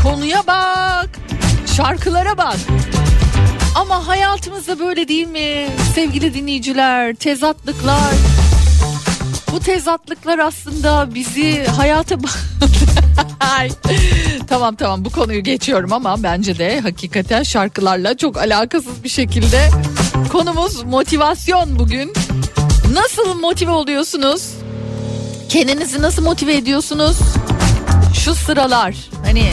Konuya bak. Şarkılara bak. Ama hayatımızda böyle değil mi? Sevgili dinleyiciler, tezatlıklar. Bu tezatlıklar aslında bizi hayata Ay. tamam tamam bu konuyu geçiyorum ama bence de hakikaten şarkılarla çok alakasız bir şekilde konumuz motivasyon bugün. Nasıl motive oluyorsunuz? Kendinizi nasıl motive ediyorsunuz? Şu sıralar hani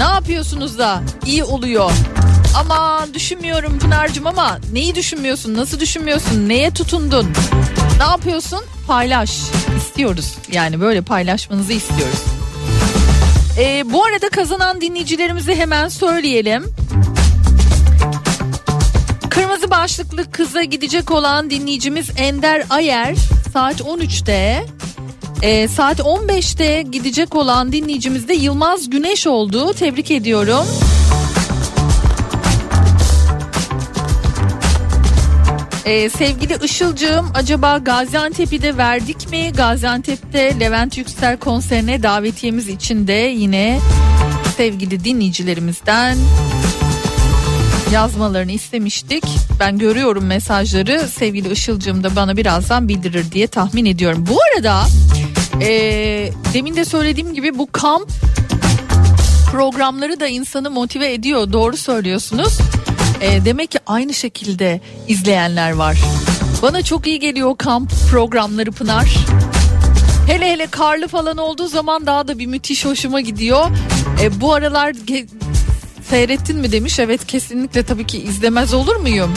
ne yapıyorsunuz da iyi oluyor? Ama düşünmüyorum Pınar'cığım ama neyi düşünmüyorsun? Nasıl düşünmüyorsun? Neye tutundun? Ne yapıyorsun? Paylaş. istiyoruz. Yani böyle paylaşmanızı istiyoruz. Ee, bu arada kazanan dinleyicilerimizi hemen söyleyelim. Kırmızı başlıklı kıza gidecek olan dinleyicimiz Ender Ayer saat 13'te ee, saat 15'te gidecek olan dinleyicimiz de Yılmaz Güneş oldu. Tebrik ediyorum. Ee, sevgili Işılcığım acaba Gaziantep'i de verdik mi? Gaziantep'te Levent Yüksel konserine davetiyemiz için de yine sevgili dinleyicilerimizden yazmalarını istemiştik. Ben görüyorum mesajları. Sevgili Işılcığım da bana birazdan bildirir diye tahmin ediyorum. Bu arada ee, demin de söylediğim gibi bu kamp programları da insanı motive ediyor. Doğru söylüyorsunuz. Ee, demek ki aynı şekilde izleyenler var. Bana çok iyi geliyor kamp programları Pınar. Hele hele karlı falan olduğu zaman daha da bir müthiş hoşuma gidiyor. Ee, bu aralar ge- seyrettin mi demiş. Evet kesinlikle tabii ki izlemez olur muyum?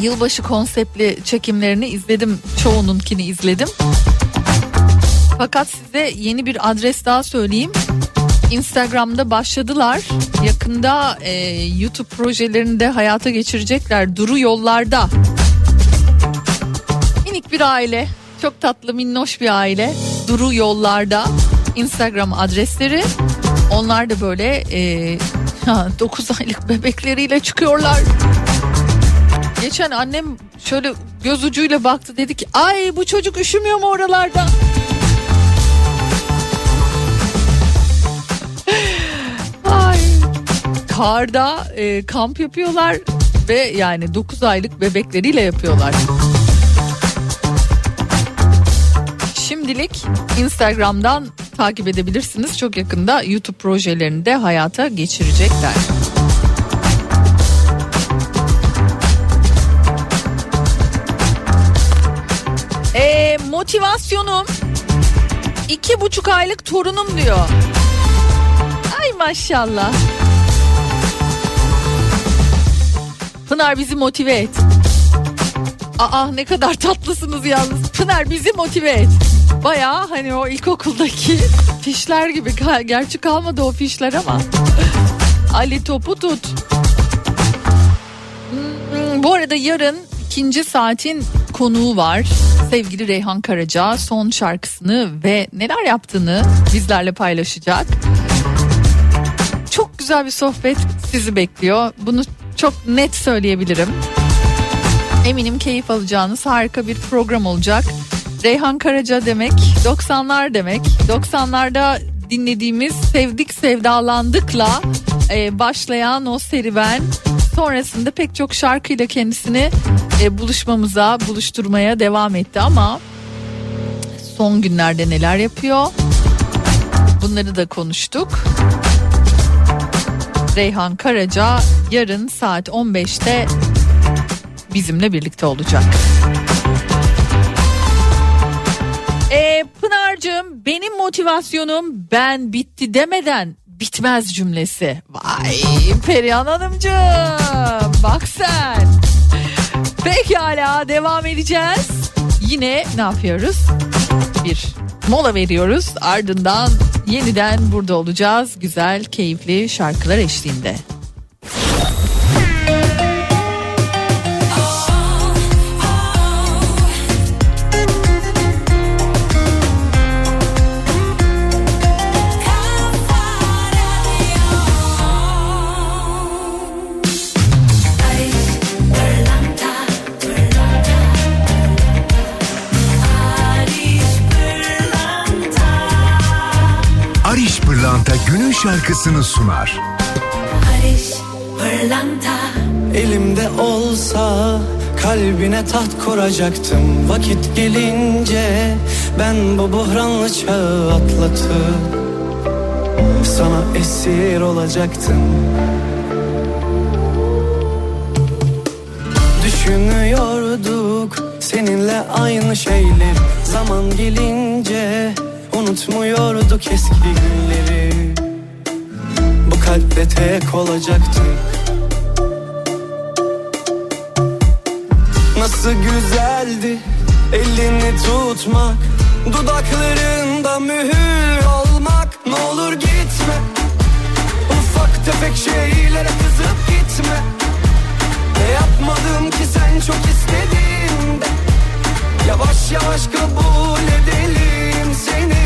Yılbaşı konseptli çekimlerini izledim. Çoğununkini izledim. Fakat size yeni bir adres daha söyleyeyim. Instagram'da başladılar. Yakında e, YouTube projelerini de hayata geçirecekler. Duru yollarda. Minik bir aile. Çok tatlı minnoş bir aile. Duru yollarda. Instagram adresleri. Onlar da böyle e, 9 aylık bebekleriyle çıkıyorlar. Geçen annem şöyle göz ucuyla baktı dedi ki ay bu çocuk üşümüyor mu oralarda? Karda e, kamp yapıyorlar ve yani 9 aylık bebekleriyle yapıyorlar. Şimdilik Instagram'dan takip edebilirsiniz. Çok yakında YouTube projelerini de hayata geçirecekler. Ee, motivasyonum iki buçuk aylık torunum diyor. Ay maşallah. Pınar bizi motive et. Aa ne kadar tatlısınız yalnız. Pınar bizi motive et. Baya hani o ilkokuldaki fişler gibi. Gerçi kalmadı o fişler ama. Ali topu tut. Hmm, bu arada yarın ikinci saatin konuğu var. Sevgili Reyhan Karaca son şarkısını ve neler yaptığını bizlerle paylaşacak. Çok güzel bir sohbet sizi bekliyor. Bunu çok net söyleyebilirim. Eminim keyif alacağınız harika bir program olacak. Reyhan Karaca demek 90'lar demek. 90'larda dinlediğimiz Sevdik Sevdalandık'la e, başlayan o serüven sonrasında pek çok şarkıyla kendisini e, buluşmamıza, buluşturmaya devam etti ama son günlerde neler yapıyor? Bunları da konuştuk. Reyhan Karaca yarın saat 15'te bizimle birlikte olacak. Ee, Pınar'cığım benim motivasyonum ben bitti demeden bitmez cümlesi. Vay Perihan Hanımcığım bak sen. Pekala devam edeceğiz. Yine ne yapıyoruz? Bir mola veriyoruz ardından yeniden burada olacağız güzel keyifli şarkılar eşliğinde.
Şarkısını sunar.
Elimde olsa kalbine taht kuracaktım. Vakit gelince ben bu buhranlı çağı atlatıp Sana esir olacaktım. Düşünüyorduk seninle aynı şeyler Zaman gelince unutmuyorduk eski günleri kalpte tek olacaktık Nasıl güzeldi elini tutmak Dudaklarında mühür olmak. Ne olur gitme Ufak tefek şeylere kızıp gitme. Ne yapmadım ki sen çok istediğinde? Yavaş yavaş kabul edelim Senin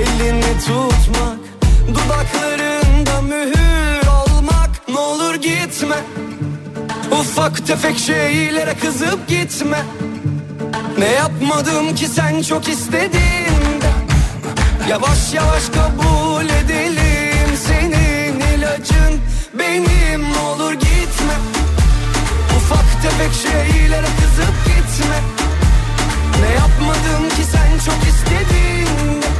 elini tutmak Dudaklarında mühür olmak Ne olur gitme Ufak tefek şeylere kızıp gitme. Ne yapmadım ki sen çok istediğinde Yavaş yavaş kabul edelim Senin ilacın. Benim Ne olur gitme Ufak tefek şeylere kızıp gitme. Ne yapmadım ki sen çok istediğinde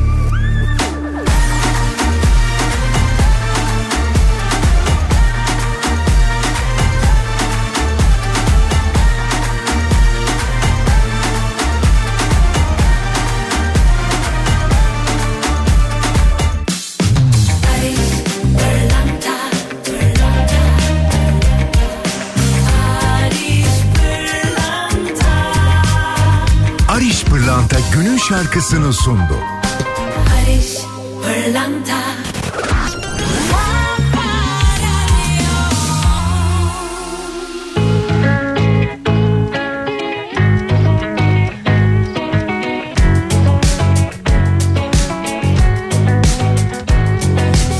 Günün şarkısını sundu.
Barış Pırlanta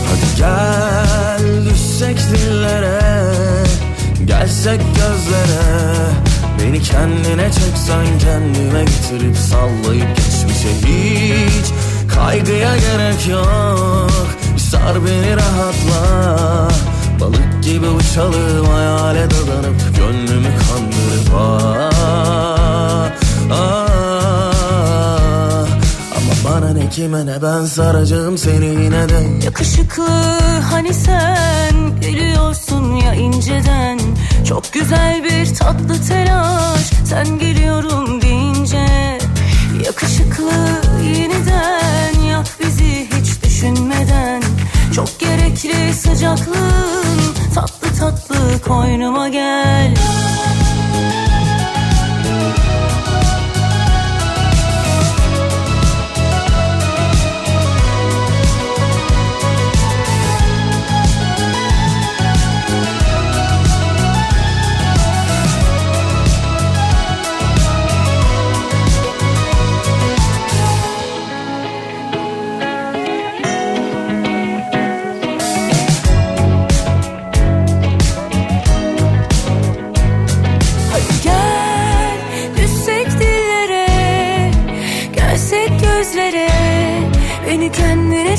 Hadi gel düşsek dillere Gelsek gözlere Beni kendine çeksen kendime getirip sallayıp geçmişe hiç Kaygıya gerek yok. Sar beni rahatla. Balık gibi uçalım hayale dadanıp Gönlümü kandırıp ah, ah. Ama bana ne kime ne ben saracağım seni yine de.
Yakışıklı hani sen geliyorsun ya inceden Çok güzel bir tatlı telaş. Sen geliyorum deyince Yakışıklı yeniden yak bizi hiç düşünmeden. Çok gerekli sıcaklığın tatlı tatlı koynuma gel. Hadi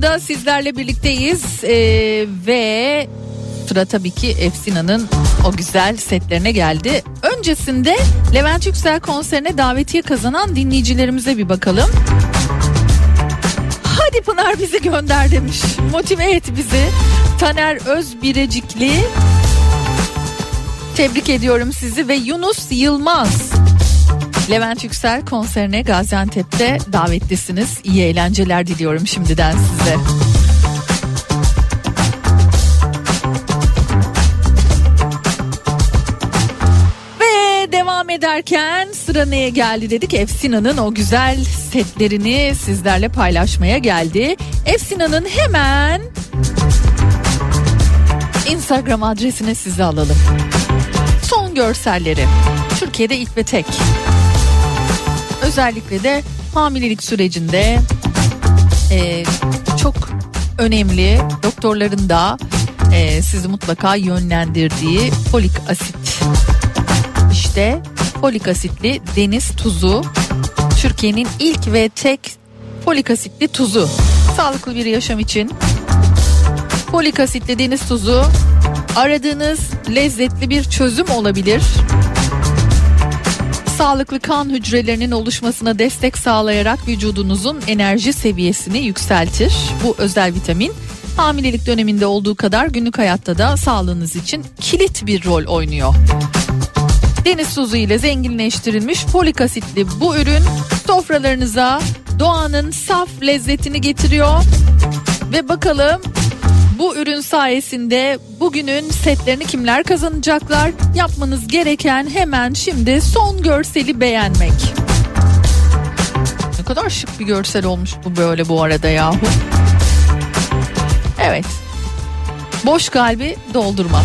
sponsorluğunda sizlerle birlikteyiz Ee, ve sıra tabii ki Efsina'nın o güzel setlerine geldi. Öncesinde Levent Yüksel konserine davetiye kazanan dinleyicilerimize bir bakalım. Hadi Pınar bizi gönder demiş. Motive et bizi. Taner Özbirecikli. Tebrik ediyorum sizi ve Yunus Yılmaz. Levent Yüksel konserine Gaziantep'te davetlisiniz. İyi eğlenceler diliyorum şimdiden size. Ve devam ederken sıra neye geldi dedik. Efsina'nın o güzel setlerini sizlerle paylaşmaya geldi. Efsina'nın hemen Instagram adresine sizi alalım. Son görselleri. Türkiye'de ilk ve tek. Özellikle de hamilelik sürecinde e, çok önemli doktorların da e, sizi mutlaka yönlendirdiği folik asit. İşte folik asitli deniz tuzu Türkiye'nin ilk ve tek folik asitli tuzu. Sağlıklı bir yaşam için folik asitli deniz tuzu aradığınız lezzetli bir çözüm olabilir. Sağlıklı kan hücrelerinin oluşmasına destek sağlayarak vücudunuzun enerji seviyesini yükseltir. Bu özel vitamin hamilelik döneminde olduğu kadar günlük hayatta da sağlığınız için kilit bir rol oynuyor. Deniz tuzu ile zenginleştirilmiş folik asitli bu ürün sofralarınıza doğanın saf lezzetini getiriyor. Ve bakalım bu ürün sayesinde bugünün setlerini kimler kazanacaklar? Yapmanız gereken hemen şimdi son görseli beğenmek. Ne kadar şık bir görsel olmuş bu böyle bu arada yahu. Evet. Boş kalbi doldurmak.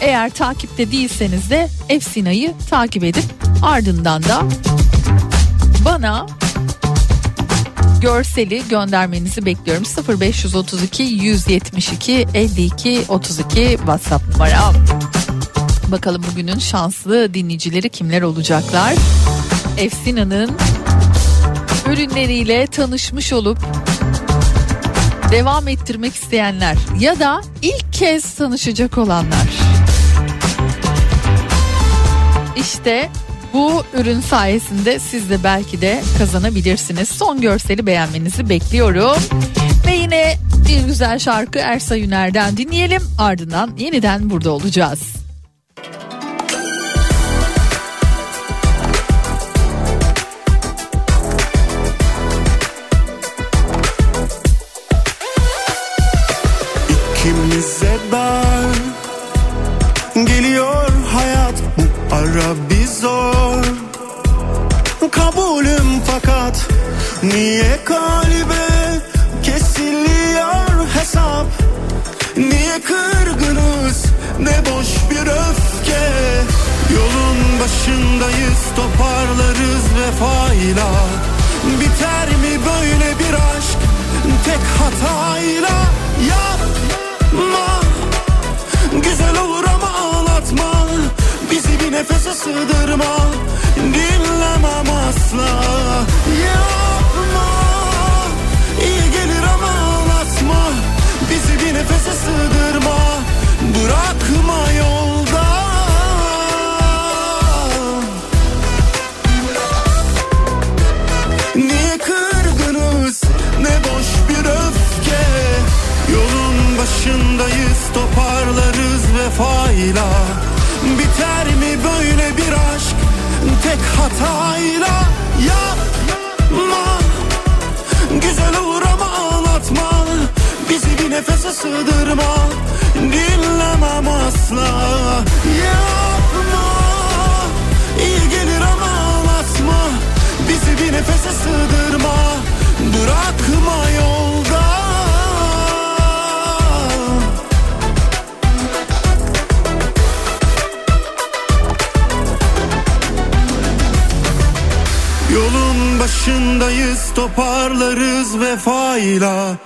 Eğer takipte değilseniz de Efsina'yı takip edip ardından da bana görseli göndermenizi bekliyorum. 0532 172 52 32 WhatsApp numaram. Bakalım bugünün şanslı dinleyicileri kimler olacaklar? Efsina'nın ürünleriyle tanışmış olup devam ettirmek isteyenler ya da ilk kez tanışacak olanlar. İşte bu ürün sayesinde siz de belki de kazanabilirsiniz. Son görseli beğenmenizi bekliyorum. Ve yine bir güzel şarkı Ersa Yüner'den dinleyelim. Ardından yeniden burada olacağız.
Kabulüm fakat Niye kalbe kesiliyor hesap? Niye kırgınız ne boş bir öfke? Yolun başındayız toparlarız vefayla. Biter mi böyle bir aşk? Tek hatayla Yapma. Güzel olur ama ağlatma. Bizi bir nefese sığdırma Dinlemem asla. Yapma. İyi gelir ama ağlatma Bizi bir nefese sığdırma. Bırakma yolda. Niye kırgınız ne boş bir öfke. Yolun başındayız toparlarız vefayla. Biter mi böyle bir aşk tek hatayla Yapma. Güzel olur ama ağlatma. Bizi bir nefese sığdırma. Dinlemem asla. Yapma. İyi gelir ama ağlatma. Bizi bir nefese sığdırma. Bırakma yolda başındayız toparlarız vefayla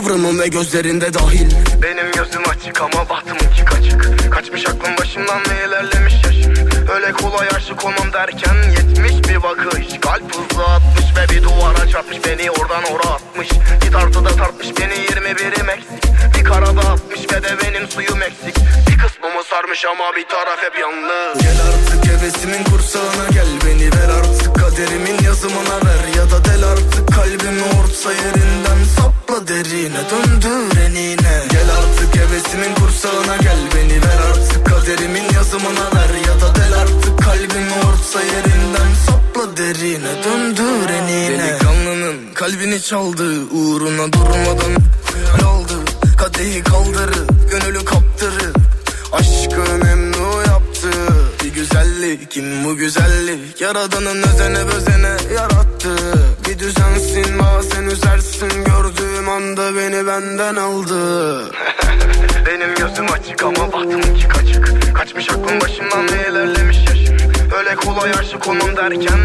kıvrımım ve gözlerinde dahil çaldı Uğruna durmadan. Aldı Kadehi kaldırı gönülü kaptırı Aşkı memnu yaptı. Bir güzellik kim bu güzellik Yaradanın özene özene yarattı. Bir düzensin bazen üzersin. Gördüğüm anda beni benden aldı.
Benim gözüm açık ama bahtımınki kaçık. Kaçmış aklım başımdan ve ilerlemiş yaşım. Öyle kolay aşık olmam derken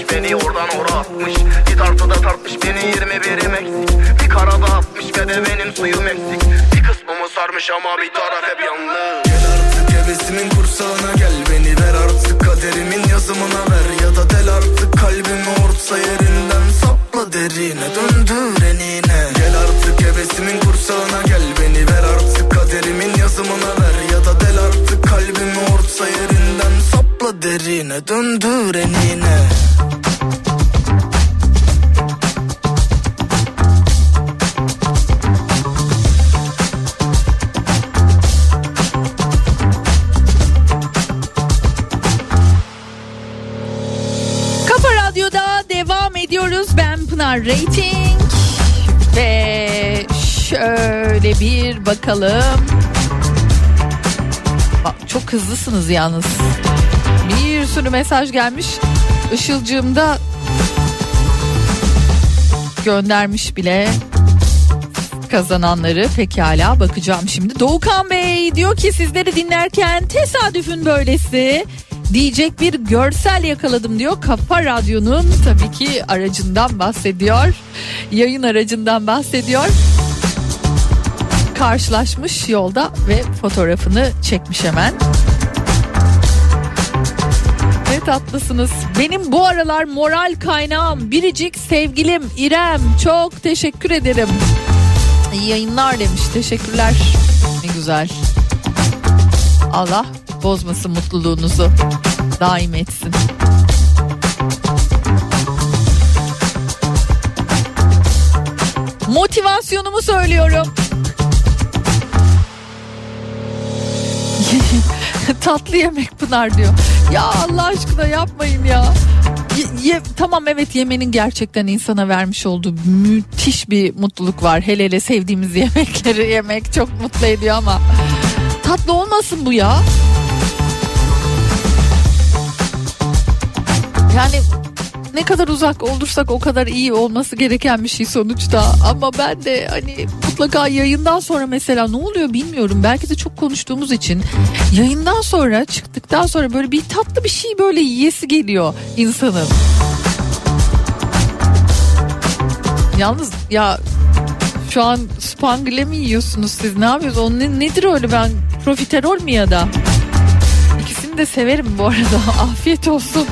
çarpmış Beni oradan oraya atmış. Bir tartıda tartmış beni 21'im eksik Bir karada atmış ve de benim suyum eksik. Bir kısmımı sarmış ama bir taraf hep yandı
Gel artık hevesimin kursağına gel Beni ver artık kaderimin yazımına
çok hızlısınız yalnız. Bir sürü mesaj gelmiş. Işılcığım da göndermiş bile kazananları pekala bakacağım şimdi. Doğukan Bey diyor ki sizleri dinlerken tesadüfün böylesi diyecek bir görsel yakaladım diyor. Kafa Radyo'nun tabii ki aracından bahsediyor. Yayın aracından bahsediyor. Karşılaşmış yolda ve fotoğrafını çekmiş hemen. Tatlısınız. Benim bu aralar moral kaynağım biricik sevgilim İrem. Çok teşekkür ederim. İyi yayınlar demiş. Teşekkürler. Ne güzel. Allah bozmasın mutluluğunuzu. Daim etsin. Motivasyonumu söylüyorum. Tatlı yemek Pınar diyor. Ya Allah aşkına yapmayın ya. Ye- ye- tamam evet yemenin gerçekten insana vermiş olduğu müthiş bir mutluluk var. Hele hele sevdiğimiz yemekleri yemek çok mutlu ediyor ama tatlı olmasın bu ya. Yani ne kadar uzak olursak o kadar iyi olması gereken bir şey sonuçta. Ama ben de hani mutlaka yayından sonra mesela ne oluyor bilmiyorum. Belki de çok konuştuğumuz için yayından sonra çıktıktan sonra böyle bir tatlı bir şey böyle yiyesi geliyor insanın. Yalnız ya şu an spangle mi yiyorsunuz siz ne yapıyorsunuz? O ne, nedir öyle ben profiterol mi ya da? İkisini de severim bu arada. Afiyet olsun.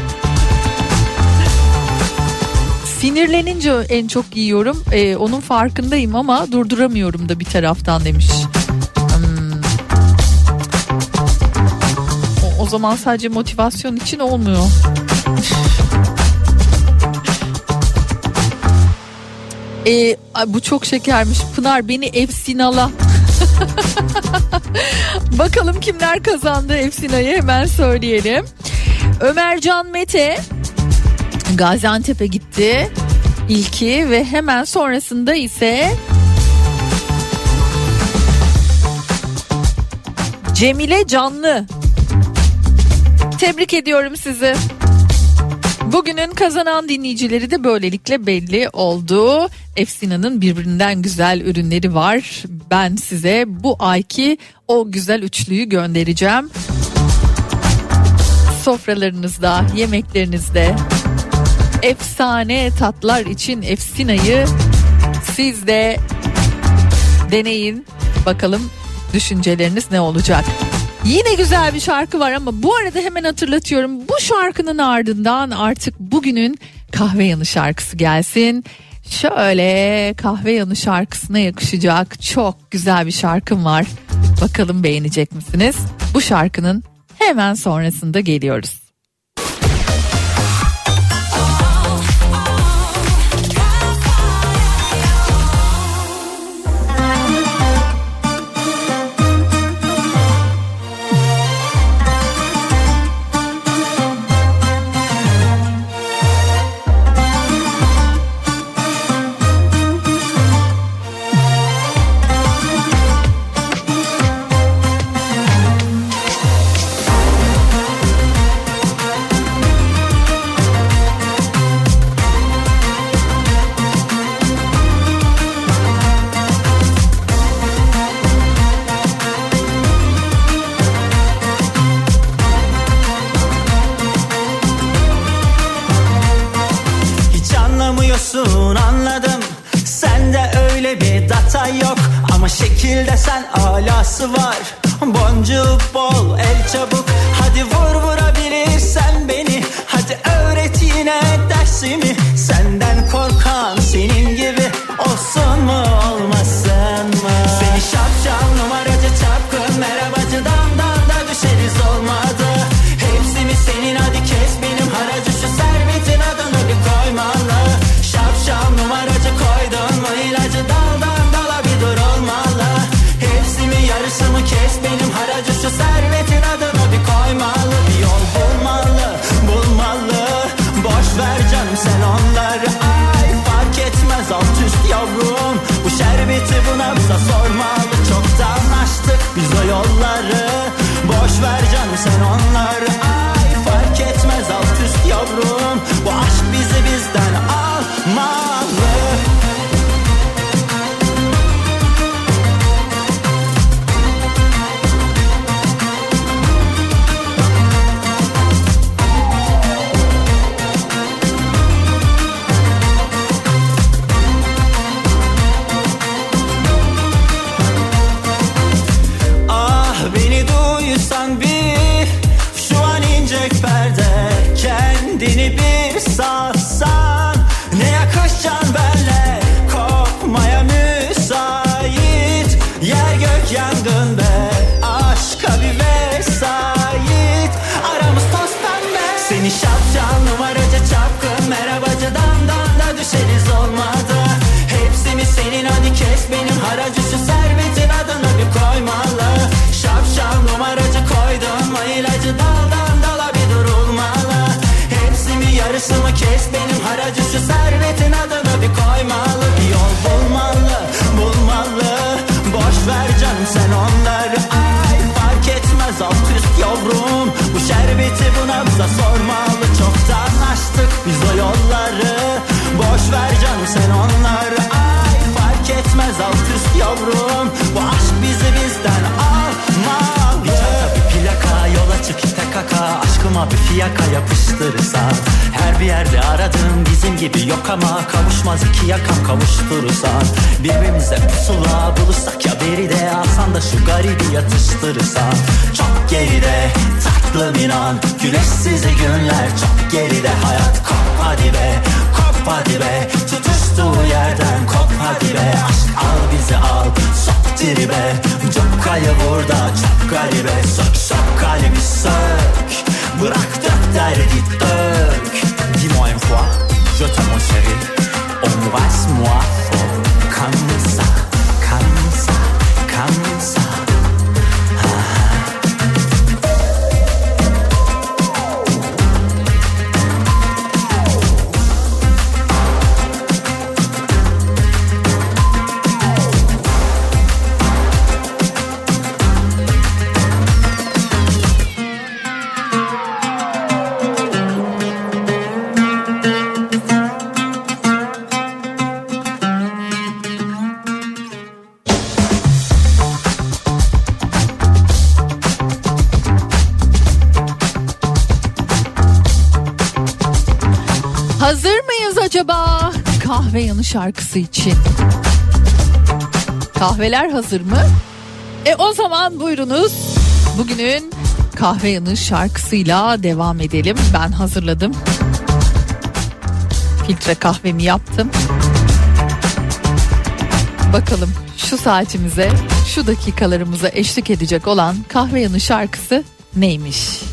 Sinirlenince en çok yiyorum. Ee, onun farkındayım ama durduramıyorum da bir taraftan demiş. Hmm. O, o zaman sadece motivasyon için olmuyor. Ee, bu çok şekermiş. Pınar beni Efsinala. Bakalım kimler kazandı Efsina'yı hemen söyleyelim. Ömercan Mete Gaziantep'e gitti. İlki ve hemen sonrasında ise Cemile Canlı. Tebrik ediyorum sizi. Bugünün kazanan dinleyicileri de böylelikle belli oldu. Efsina'nın birbirinden güzel ürünleri var. Ben size bu ayki o güzel üçlüyü göndereceğim. Sofralarınızda, yemeklerinizde efsane tatlar için Efsina'yı siz de deneyin. Bakalım düşünceleriniz ne olacak? Yine güzel bir şarkı var ama bu arada hemen hatırlatıyorum. Bu şarkının ardından artık bugünün kahve yanı şarkısı gelsin. Şöyle kahve yanı şarkısına yakışacak çok güzel bir şarkım var. Bakalım beğenecek misiniz? Bu şarkının hemen sonrasında geliyoruz.
Data yok. Ama şekilde sen alası var. Boncuğu bol el çabuk üst yavrum Kendini bir salsan Aşkıma bir fiyaka yapıştırırsan Her bir yerde aradığım bizim gibi yok ama Kavuşmaz iki yakam kavuşturursan Birbirimize pusula bulursak ya beri de Alsan da şu garibi yatıştırırsan Çok geride tatlım inan Güneşsiz günler. Çok geride Hayat kop hadi be kop hadi be. Tutuştuğu yerden kop hadi be. Aşk al bizi al sok tribe. Çok kayı burada çok garibe. Sök sök kalbi sök Bırak dök derdi Dis-moi une fois Je t'aime mon chéri Embrasse-moi fort Comme ça Comme ça Comme ça
kahve yanı şarkısı için? Kahveler hazır mı? E o zaman buyurunuz bugünün kahve yanı şarkısıyla devam edelim. Ben hazırladım. Filtre kahvemi yaptım. Bakalım şu saatimize, şu dakikalarımıza eşlik edecek olan kahve yanı şarkısı neymiş?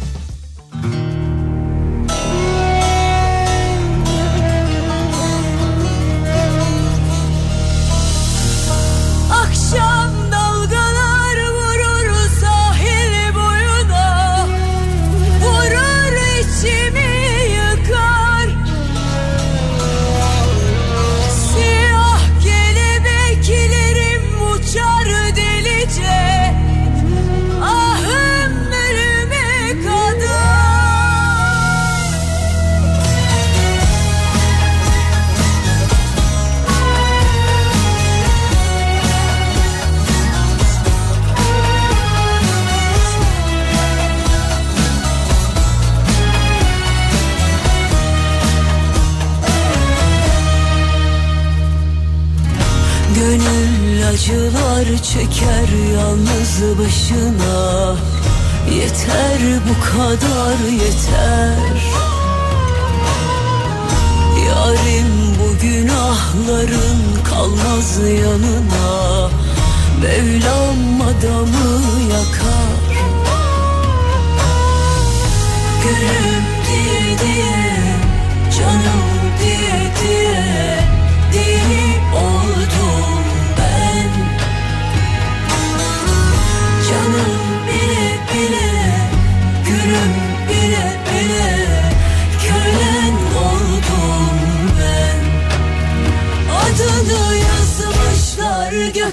kadar yeter. Yarim bu günahların kalmaz yanına. Mevla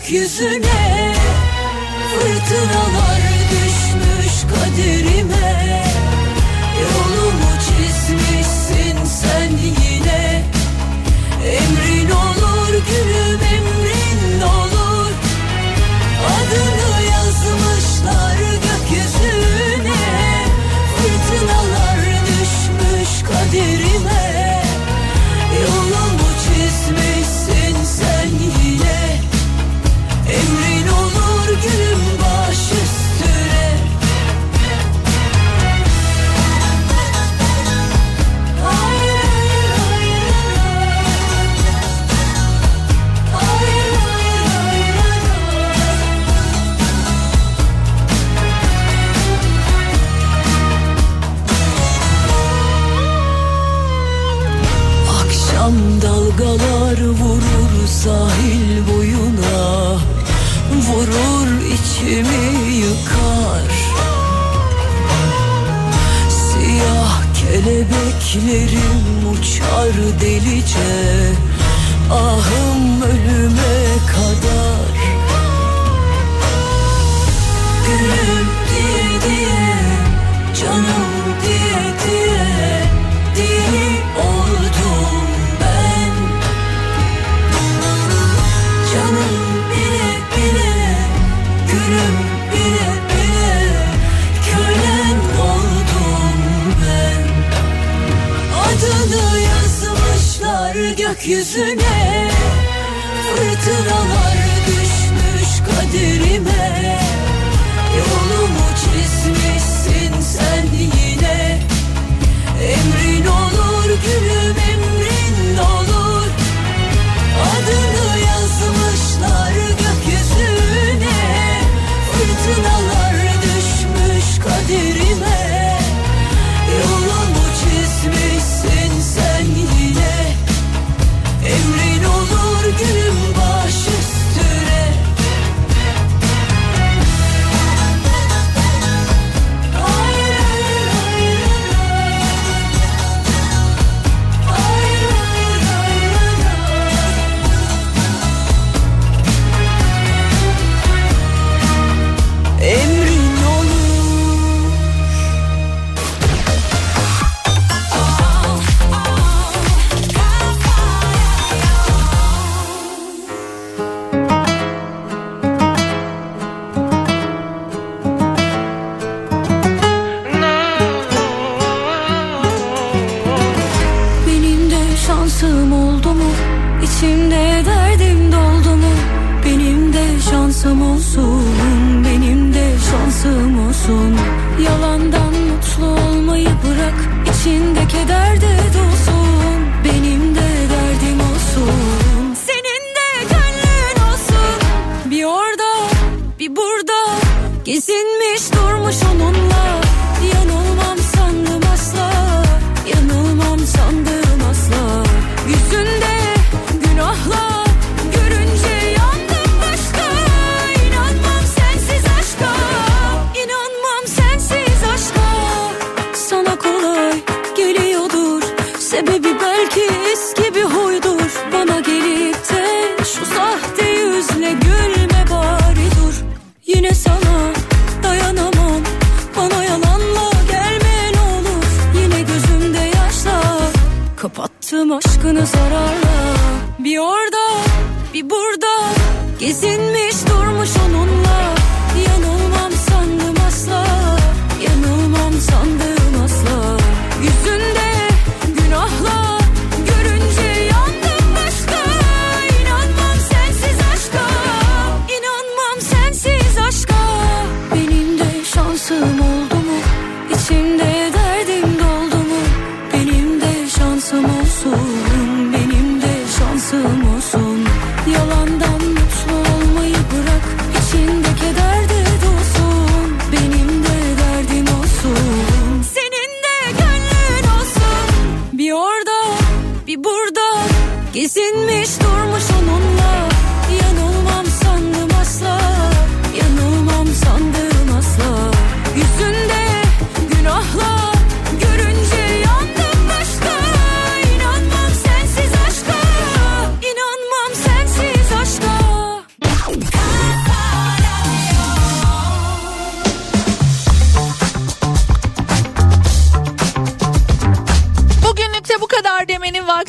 gökyüzüne Fırtınalar düşmüş kaderime.
bekle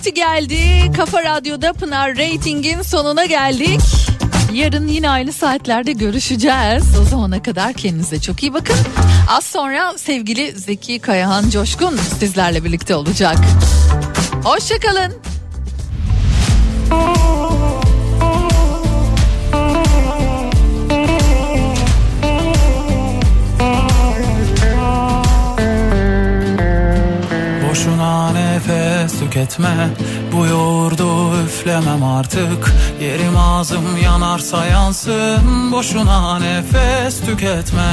vakti geldi. Kafa Radyo'da Pınar Rating'in sonuna geldik. Yarın yine aynı saatlerde görüşeceğiz. O zamana kadar kendinize çok iyi bakın. Az sonra sevgili Zeki Kayahan Coşkun sizlerle birlikte olacak. Hoşçakalın.
Boşuna nefes tüketme. Bu yoğurdu üflemem artık. Yerim ağzım yanarsa yansın. Boşuna nefes tüketme.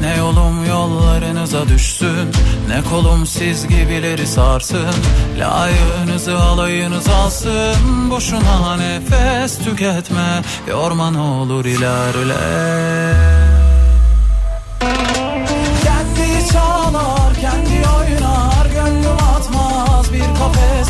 Ne yolum yollarınıza düşsün. Ne kolum siz gibileri sarsın. Layığınızı alayınız alsın. Boşuna nefes tüketme. Yorma ne olur ilerle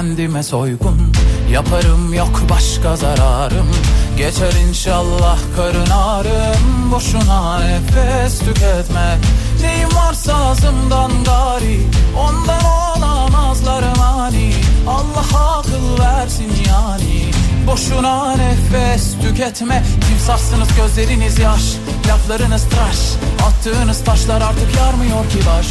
kendime soygun Yaparım yok başka zararım. Geçer inşallah karın ağrım Boşuna nefes tüketme. Neyim varsa ağzımdan gari Ondan olamazlar mani. Allah akıl versin yani Boşuna nefes tüketme. Timsahsınız gözleriniz yaş Laflarınız tıraş. Attığınız taşlar artık yarmıyor ki baş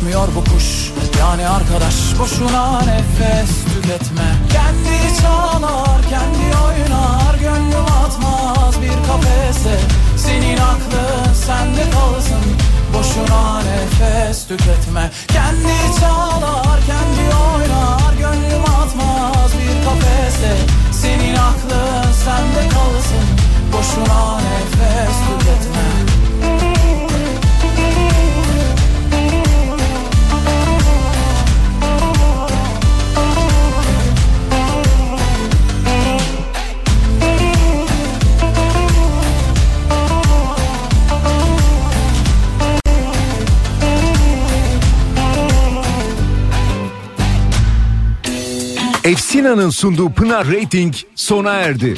Ürkmüyor bu kuş. Yani arkadaş Boşuna nefes tüketme. Kendi çalar kendi oynar Gönlüm atmaz bir kafese. Senin aklın sende kalsın Boşuna nefes tüketme. Kendi çalar kendi oynar Gönlüm atmaz bir kafese. Senin aklın sende kalsın Boşuna nefes tüketme
Efsina'nın sunduğu Pınar Rating sona erdi.